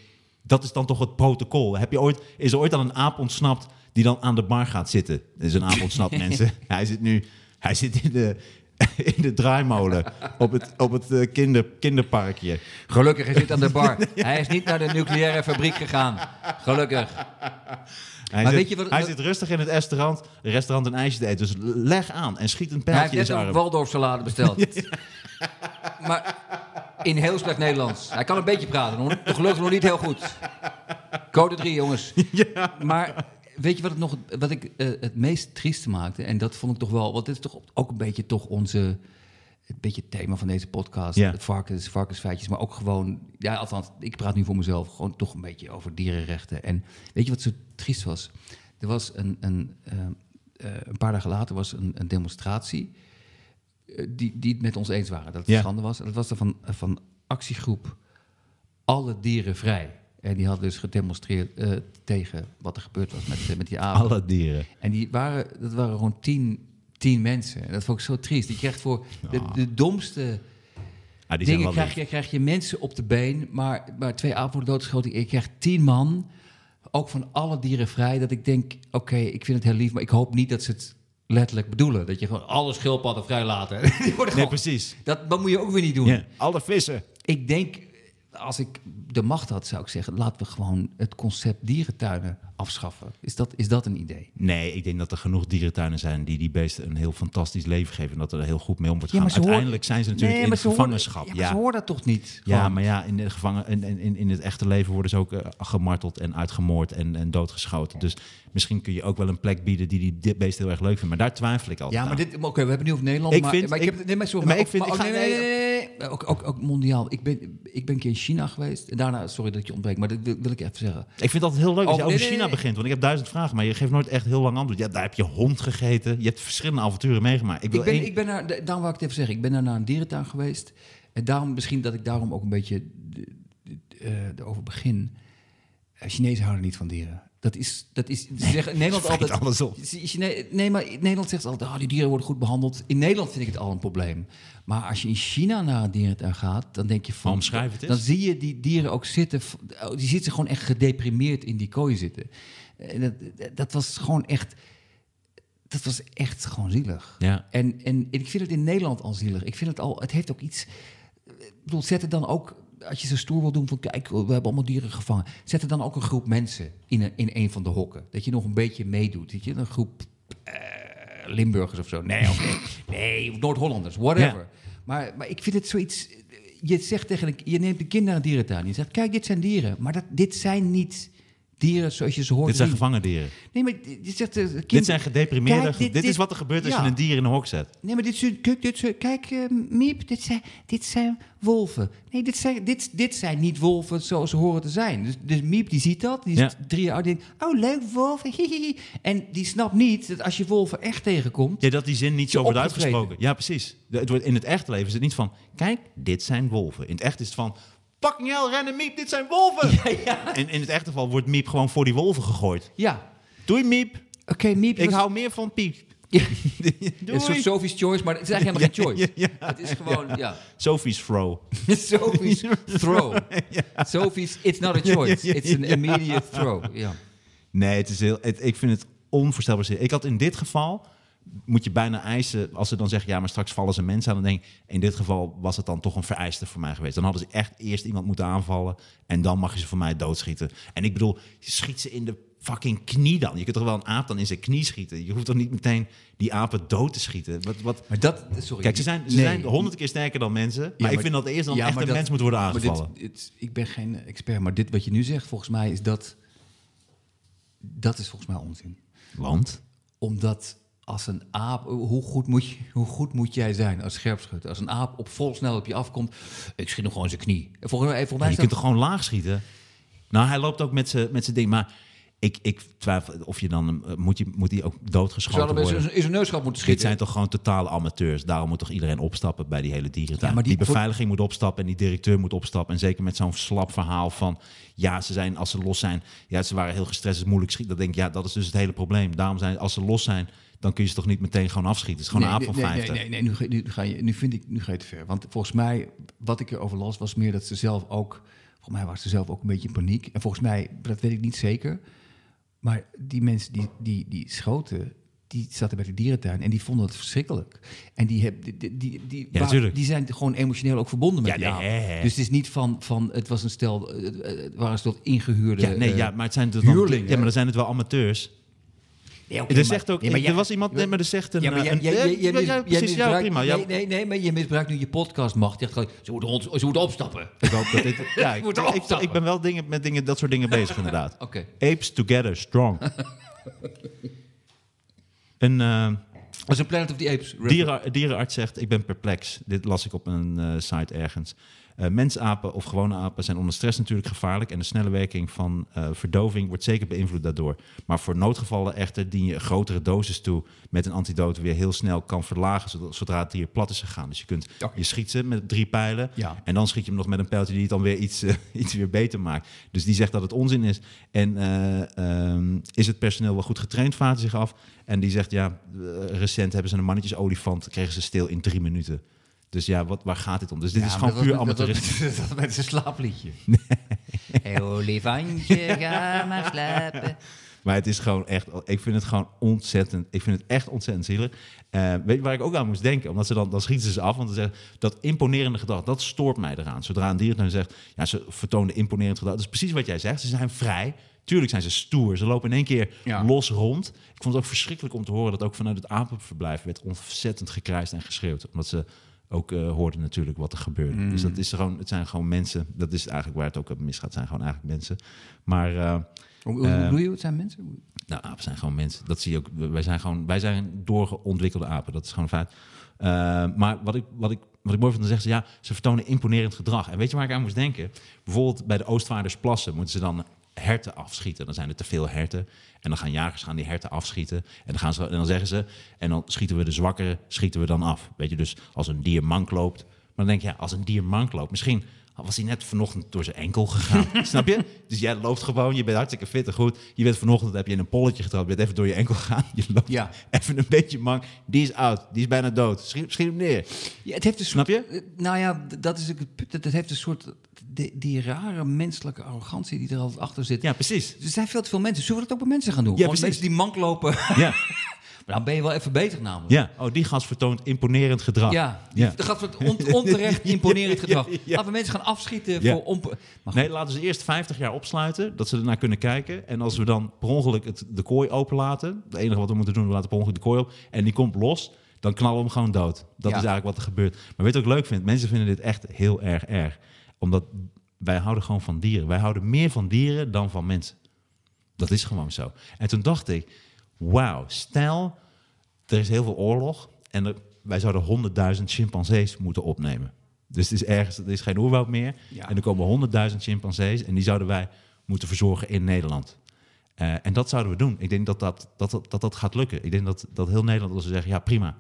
dat is dan toch het protocol. Heb je ooit, is er ooit al een aap ontsnapt... die dan aan de bar gaat zitten? Er is een aap ontsnapt, mensen. Hij zit nu... Hij zit in de, in de draaimolen op het, op het eh, kinder, kinderparkje. Gelukkig, hij zit aan de bar. Hij is niet naar de nucleaire fabriek gegaan. Gelukkig. Hij, Maar zit, weet je wat- hij wat- zit rustig in het restaurant, restaurant een ijsje te eten. Dus leg aan en schiet een Hij pijltje in heeft net zijn een arm. Waldorf salade besteld. maar in heel slecht Nederlands. Hij kan een beetje praten, gelukkig nog niet heel goed. Code 3, jongens. Maar weet je wat, het nog, wat ik eh, het meest trieste maakte? En dat vond ik toch wel, want dit is toch ook een beetje toch onze... Het beetje het thema van deze podcast. Ja. Het varkens, varkensfeitjes. Maar ook gewoon... Ja, althans, ik praat nu voor mezelf. Gewoon toch een beetje over dierenrechten. En weet je wat zo triest was? Er was een... een eh, eh, een paar dagen later was een, een demonstratie die, die het met ons eens waren dat het Ja. schande was. En dat was er van, van actiegroep Alle Dieren Vrij. En die hadden dus gedemonstreerd eh, tegen wat er gebeurd was met, eh, met die apen. Alle dieren. En die waren, dat waren gewoon tien, tien mensen. En dat vond ik zo triest. Die krijgt voor de, de domste Ah, die dingen krijg je, krijg je mensen op de been, maar, maar twee apen worden doodgeschoten. Ik krijg tien man, ook van alle dieren vrij, dat ik denk, oké, ik vind het heel lief, maar ik hoop niet dat ze het letterlijk bedoelen. Dat je gewoon alle schildpadden vrij laten. Die worden Nee, gewoon- precies. dat, dat moet je ook weer niet doen. Ja, alle vissen. Ik denk, als ik de macht had, zou ik zeggen, laten we gewoon het concept dierentuinen afschaffen. Is dat, is dat een idee? Nee, ik denk dat er genoeg dierentuinen zijn die die beesten een heel fantastisch leven geven. En dat er heel goed mee om wordt Ja, gaan. maar ze horen- Uiteindelijk zijn ze natuurlijk in horen- gevangenschap. ja, maar ze horen dat toch niet? Ja, Gewoon. maar ja, in, de gevangen, in, in, in het echte leven worden ze ook eh, gemarteld en uitgemoord en, en doodgeschoten. Dus misschien kun je ook wel een plek bieden die die dit beest heel erg leuk vindt. Maar daar twijfel ik altijd Ja, maar dit, oké, we hebben nu over Nederland. Ik maar, vind- maar ik, ik- heb, nee, maar, sorry, maar maar ik vind- ook, ik maar ga- ook- nee, nee, nee, nee, ook, ook, ook mondiaal. Ik ben, ik ben een keer in China geweest. En daarna, sorry dat ik je ontbreek, maar dat wil, wil ik even zeggen. Ik vind het altijd heel leuk als je Oh, over nee, nee, China nee. begint. Want ik heb duizend vragen, maar je geeft nooit echt heel lang antwoord. Ja, daar heb je hond gegeten. Je hebt verschillende avonturen meegemaakt. Ik wil Ik ben, één- ik ben naar, daarom wou ik het even zeggen. Ik ben daar naar een dierentuin geweest. En daarom, misschien dat ik daarom ook een beetje eh, erover begin. Eh, Chinezen houden niet van dieren. Dat is, dat is ze zeggen in Nederland altijd... alles op. Nee, maar in Nederland zegt ze altijd, ah, die dieren worden goed behandeld. In Nederland vind ik het al een probleem. Maar als je in China naar een dierentuin gaat, dan denk je van... Het eens. Dan zie je die dieren ook zitten... oh, Die zitten gewoon echt gedeprimeerd in die kooi zitten. En dat, dat was gewoon echt... Dat was echt gewoon zielig. Ja. En, en ik vind het in Nederland al zielig. Ik vind het al... Het heeft ook iets... Ik bedoel, zet er dan ook... Als je zo stoer wil doen van... Kijk, we hebben allemaal dieren gevangen. Zet er dan ook een groep mensen in een, in een van de hokken. Dat je nog een beetje meedoet. Weet je? Een groep eh, Limburgers of zo. Nee, oké. nee, Noord-Hollanders, whatever. Ja. Maar, maar ik vind het zoiets... Je, zegt tegen je neemt een kind naar een dierentuin. Je zegt, kijk, dit zijn dieren. Maar dat, dit zijn niet dieren zoals je ze hoort Dit zijn gevangen dieren. Nee, maar je zegt... eh, kind- Dit zijn gedeprimeerde... Kijk, dit, is wat er gebeurt als je een dier in een hok zet. Nee, maar dit zijn... Kijk, dit zijn, kijk eh, Miep, dit zijn, dit zijn wolven. Nee, dit zijn, dit, dit zijn niet wolven zoals ze horen te zijn. Dus, dus Miep, die ziet dat. Die is Ja. drie jaar oud. Denkt, oh, leuk, wolven. hihihi. En die snapt niet dat als je wolven echt tegenkomt... Ja, dat die zin niet zo wordt uitgesproken. Ja, precies. Het wordt, in het echte leven is het niet van... Kijk, dit zijn wolven. In het echt is het van... Fucking hell, rennen Miep, dit zijn wolven! En in het echte geval wordt Miep gewoon voor die wolven gegooid. Ja, Doei Miep, oké, Miep... ik was- hou meer van Piep. Ja. Doei. Een soort Sophie's Choice, maar het is eigenlijk helemaal geen choice. Ja, ja, het is gewoon, ja. Sophie's fro. Sophie's throw. Sophie's, it's not a choice. It's an immediate throw. Ja. Nee, het is heel, het, ik vind het onvoorstelbaar. Ik had in dit geval, moet je bijna eisen, als ze dan zeggen, ja, maar straks vallen ze mensen aan, dan denk ik, in dit geval was het dan toch een vereiste voor mij geweest. Dan hadden ze echt eerst iemand moeten aanvallen en dan mag je ze voor mij doodschieten. En ik bedoel, je schiet ze in de fucking knie dan. Je kunt toch wel een aap dan in zijn knie schieten? Je hoeft toch niet meteen die apen dood te schieten? Wat, wat, Maar dat, sorry. Kijk, ze zijn, ze Nee. zijn honderd keer sterker dan mensen, maar, Ja, ik vind dat eerst dan ja, echt een dat- mens moet worden dit- aangevallen. dit- ik ben geen expert, maar dit wat je nu zegt, volgens mij is dat... Dat is volgens mij onzin. Want? Omdat als een aap... Hoe goed moet, je, hoe goed moet jij zijn als scherpschutter? Als een aap op vol snel op je afkomt... Ik schiet hem gewoon zijn knie. Volgens mij, volgens Ja, mij je is kunt dat- toch gewoon laag schieten? Nou, hij loopt ook met zijn met zijn ding. Maar ik, ik twijfel of je dan... eh, Moet, je, moet hij ook doodgeschoten er worden? in zijn neusgat moeten Dit schieten? zijn toch gewoon totale amateurs. Daarom moet toch iedereen opstappen bij die hele dierentuin. Ja, maar die- die beveiliging moet opstappen en die directeur moet opstappen. En zeker met zo'n slap verhaal van... Ja, ze zijn, als ze los zijn... Ja, ze waren heel gestrest, het is moeilijk schieten. Dan denk ik, ja, dat is dus het hele probleem. Daarom zijn, als ze los zijn, dan kun je ze toch niet meteen gewoon afschieten. Het is gewoon een aap van nee, 50. Nee, nee, nee, nu, ga- nu, ga je, nu, vind ik, nu ga je te ver. Want volgens mij, wat ik erover las, was meer dat ze zelf ook... Volgens mij waren ze zelf ook een beetje in paniek. En volgens mij, dat weet ik niet zeker... Maar die mensen die, die, die schoten, die zaten bij de dierentuin en die vonden het verschrikkelijk. En die, heb, die, die, die, die, Ja, zijn gewoon emotioneel ook verbonden met Ja, nee. Dus het is niet van, van het was een stel, eh, eh, het waren een stel ingehuurde... Ja, nee, eh, ja, maar het zijn huurlingen. ja, maar dan zijn het wel amateurs. Nee, Er zegt ook, nee, maar er jij- was iemand, nee, maar er zegt een... Ja, maar eh, jij, een- jij, jij, mis- precies, misbruikt- prima. Nee, nee, nee, maar je misbruikt nu je podcastmacht. Je zegt gewoon, ze moeten, ze moeten opstappen. Ik hoop dat dit... Ja, ik, ik, ben wel dingen, met dingen, dat soort dingen bezig, inderdaad. Oké. Apes together, strong. een is een Planet of the Apes. dieren, dierenarts zegt, ik ben perplex. Dit las ik op een eh, site ergens. Eh mensapen of gewone apen zijn onder stress natuurlijk gevaarlijk... en de snelle werking van eh, verdoving wordt zeker beïnvloed daardoor. Maar voor noodgevallen echter dien je een grotere dosis toe... met een antidote weer heel snel kan verlagen... zodat- zodra het dier plat is gegaan. Dus je, kunt, je schiet ze met drie pijlen... Ja. en dan schiet je hem nog met een pijltje die het dan weer iets, eh, iets weer beter maakt. Dus die zegt dat het onzin is. En eh, ehm, is het personeel wel goed getraind, hij zich af. En die zegt, ja, recent hebben ze een mannetjesolifant... kregen ze stil in drie minuten. Dus ja, wat, waar gaat dit om? Dus dit is gewoon puur amateurisme. Dat, dat, dat met zijn slaapliedje. Hey, olifantje, ga maar slapen. Maar het is gewoon echt, ik vind het gewoon ontzettend, ik vind het echt ontzettend zielig. Eh, weet je waar ik ook aan moest denken? Omdat ze dan, dan schieten ze ze af, want ze zeggen, dat imponerende gedrag, dat stoort mij eraan. Zodra een dierentuin zegt, ja, ze vertonen imponerend gedrag. Dat is precies wat jij zegt, ze zijn vrij. Tuurlijk zijn ze stoer, ze lopen in één keer Ja. los rond. Ik vond het ook verschrikkelijk om te horen dat ook vanuit het apenverblijf werd ontzettend gekrijsd en geschreeuwd. Omdat ze ook eh, hoorden natuurlijk wat er gebeurde. Dus dat is gewoon, het zijn gewoon mensen. Dat is eigenlijk waar het ook op misgaat, het zijn gewoon eigenlijk mensen. Maar... eh, Hoe, bedoel je, het zijn mensen? nou, apen zijn gewoon mensen. Dat zie je ook. Wij zijn gewoon, wij zijn doorontwikkelde apen. Dat is gewoon een feit. Maar wat ik, wat, ik, wat ik mooi vind, dan zeggen ze ja, ze vertonen imponerend gedrag. En weet je waar ik aan moest denken? Bijvoorbeeld bij de Oostvaardersplassen moeten ze dan herten afschieten. Dan zijn er te veel herten. En dan gaan jagers gaan die herten afschieten. En dan, gaan ze, en dan zeggen ze, en dan schieten we de zwakkere, schieten we dan af. Weet je, dus als een dier mank loopt. Maar dan denk je, ja, als een dier mank loopt, misschien was hij net vanochtend door zijn enkel gegaan. Snap je? Dus jij loopt gewoon, je bent hartstikke fit en goed. Je bent vanochtend, heb je in een polletje getrapt, je bent even door je enkel gegaan. Je loopt Ja. even een beetje mank. Die is oud, die is bijna dood. Schiet, schiet hem neer. Ja, het heeft een Snap je? eh, Nou ja, dat is. Het heeft een soort... Die, die rare menselijke arrogantie die er altijd achter zit. Ja, precies. Er zijn veel te veel mensen. Zullen we dat ook bij mensen gaan doen? Ja, Gewoon precies. mensen die mank lopen. Ja, Maar dan ben je wel even beter namelijk. ja. Oh, die gast vertoont imponerend gedrag. Ja, die, Ja. het on- onterecht imponerend gedrag. Ja, ja. Laten we mensen gaan afschieten voor onp... Nee, laten ze eerst 50 jaar opsluiten, dat ze ernaar kunnen kijken. En als we dan per ongeluk het, de kooi openlaten, het enige wat we moeten doen, we laten per ongeluk de kooi op, en die komt los, dan knallen we hem gewoon dood. Dat is eigenlijk wat er gebeurt. Maar weet je wat ik leuk vind? Mensen vinden dit echt heel erg erg. Omdat wij houden gewoon van dieren. Wij houden meer van dieren dan van mensen. Dat is gewoon zo. En toen dacht ik, wauw, stel, er is heel veel oorlog en er- wij zouden 100.000 chimpansees moeten opnemen. Dus het is ergens, er is geen oerwoud meer. Ja. En er komen 100.000 chimpansees en die zouden wij moeten verzorgen in Nederland. Eh, en dat zouden we doen. Ik denk dat dat, dat, dat, dat, dat gaat lukken. Ik denk dat, dat heel Nederland wil zeggen, ja prima.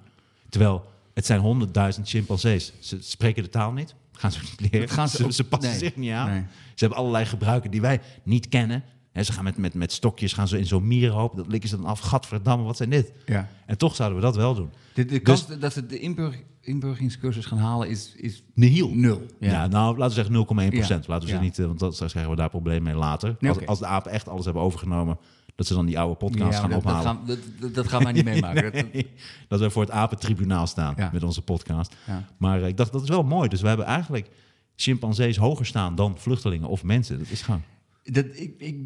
Terwijl het zijn 100.000 chimpansees. Ze spreken de taal niet. Gaan ze niet leren. Gaan ze ze, ook- ze passen nee. zich niet aan. Nee. Ze hebben allerlei gebruiken die wij niet kennen. Hè, ze gaan met, met, met stokjes gaan ze in zo'n mierenhoop. Dat likken ze dan af. Gadverdamme, wat zijn dit? ja. En toch zouden we dat wel doen. De, de kans dat ze de inburg, inburgeringscursus gaan halen is, is Nihil. nul. Ja. nou, laten we zeggen 0,1 procent. Ja. Laten we ze niet, eh, want dat, straks krijgen we daar problemen mee later. Nee, als, als de apen echt alles hebben overgenomen, dat ze dan die oude podcast Ja, gaan dat, dat, ophalen. gaan, dat, gaan wij niet meemaken. Dat- Nee, dat we voor het apentribunaal staan Ja. met onze podcast. Ja. Maar eh, ik dacht, dat is wel mooi. Dus we hebben eigenlijk chimpansees hoger staan dan vluchtelingen of mensen. Dat is gewoon... Dat, ik, ik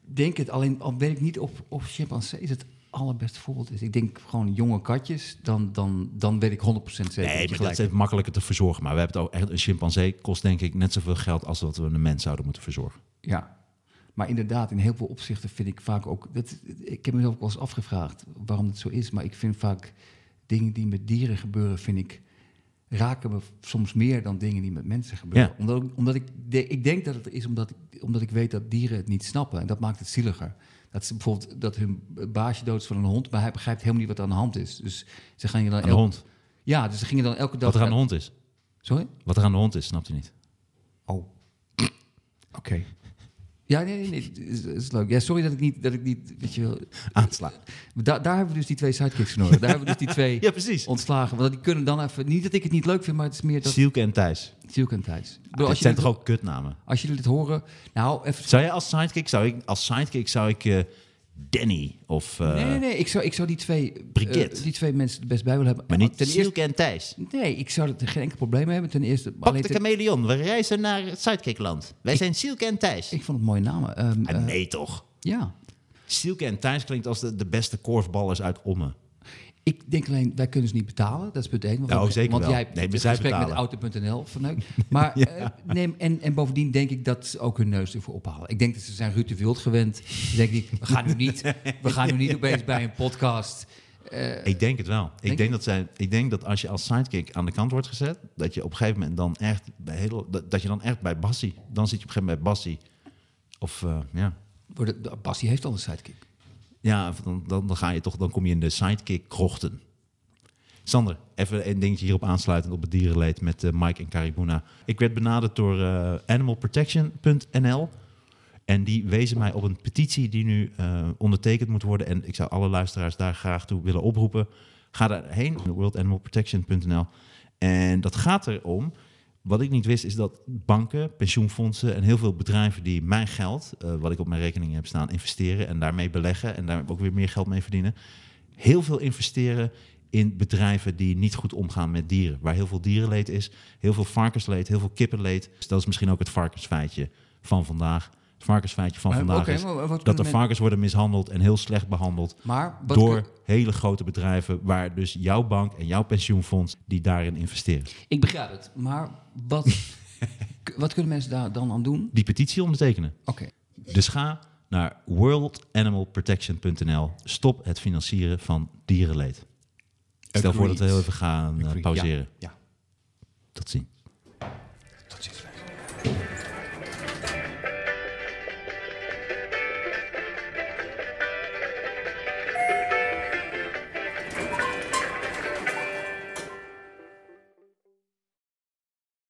denk het, alleen al weet ik niet of, of chimpansees het allerbeste voorbeeld is. Ik denk gewoon jonge katjes, dan, dan, dan weet ik 100% zeker. Nee, maar dat is makkelijker te verzorgen. Maar we hebben het ook echt... Een chimpansee kost denk ik net zoveel geld als wat we een mens zouden moeten verzorgen. Ja, maar inderdaad, in heel veel opzichten vind ik vaak ook... Dat, ik heb mezelf ook wel eens afgevraagd waarom het zo is, maar ik vind vaak dingen die met dieren gebeuren, vind ik, raken me soms meer dan dingen die met mensen gebeuren. Ja. Omdat, ik- omdat ik, de- ik denk dat het is omdat ik, omdat ik weet dat dieren het niet snappen en dat maakt het zieliger. Dat ze bijvoorbeeld dat hun baasje dood is van een hond, maar hij begrijpt helemaal niet wat er aan de hand is. Dus ze gaan je dan Aan de hond. Ja, dus ze gingen dan elke dag. Wat er aan de hond is. Sorry? Wat er aan de hond is, snapt u niet. Oh. Oké. Ja, nee, nee, nee. Is, is leuk. Ja, sorry dat ik niet, dat ik niet, weet je wel. Aanslaan. Da daar hebben we dus die twee sidekicks nodig. Daar hebben we dus die twee Ja, precies. ontslagen. Want die kunnen dan even, niet dat ik het niet leuk vind, maar het is meer dat... Sielke en Thijs. Zielke en Thijs. Ik bedoel, Dat als, je zijn dit, toch ook kutnamen? als jullie dit horen, nou, even... Zou jij als sidekick, zou ik, als sidekick zou ik eh, Danny of... eh, nee, nee, nee. Ik zou, ik zou die twee, Brigitte. eh, die twee mensen er best bij willen hebben. Maar niet ten eerste, Sielke en Thijs. Nee, ik zou er geen enkel probleem mee hebben. Ten eerste, Pak alleen de chameleon, we reizen naar het Sidekickland. Wij zijn Sielke en Thijs. ik vond het mooie namen. Ehm, Ah, eh, nee toch? Ja. Sielke en Thijs klinkt als de, de beste korfballers uit Ommen. Ik denk alleen, wij kunnen ze niet betalen. Dat is punt één. Want, Ja, oh, zeker want wel. jij hebt Nee, het gesprek met auto.nl verneukt. Maar eh, nee, en, en bovendien denk ik dat ze ook hun neus ervoor ophalen. Ik denk dat ze zijn Ruud de Wild gewend. Ze denken niet, we gaan nu niet, we gaan nu niet opeens bij een podcast. eh, Ik denk het wel. Ik Denk denk, je? dat zij, ik denk dat als je als sidekick aan de kant wordt gezet, dat je op een gegeven moment dan echt bij heel, dat, dat je dan echt bij Bassie, dan zit je op een gegeven moment bij Bassie. Of eh, ja. Bassie heeft al een sidekick. Ja, dan, dan, dan ga je toch, dan kom je in de sidekick krochten. Sander, even een dingetje hierop aansluitend op het dierenleed met eh, Mike en Caribuna. Ik werd benaderd door eh, animalprotection.nl. En die wezen mij op een petitie die nu eh, ondertekend moet worden. En ik zou alle luisteraars daar graag toe willen oproepen. Ga daarheen, worldanimalprotection.nl. En dat gaat erom. Wat ik niet wist is dat banken, pensioenfondsen en heel veel bedrijven die mijn geld, eh, wat ik op mijn rekening heb staan, investeren en daarmee beleggen en daar ook weer meer geld mee verdienen, heel veel investeren in bedrijven die niet goed omgaan met dieren. Waar heel veel dierenleed is, heel veel varkensleed, heel veel kippenleed. Dus dat is misschien ook het varkensfeitje van vandaag. Het varkensfeitje van Maar, vandaag is dat de varkens worden mishandeld en heel slecht behandeld Maar door hele grote bedrijven, waar dus jouw bank en jouw pensioenfonds die daarin investeren. ik begrijp het. Maar wat, wat kunnen mensen daar dan aan doen? Die petitie ondertekenen. Oké. Dus ga naar worldanimalprotection.nl. Stop het financieren van dierenleed. Stel voor dat we heel even gaan eh, pauzeren. Ja. Tot ziens.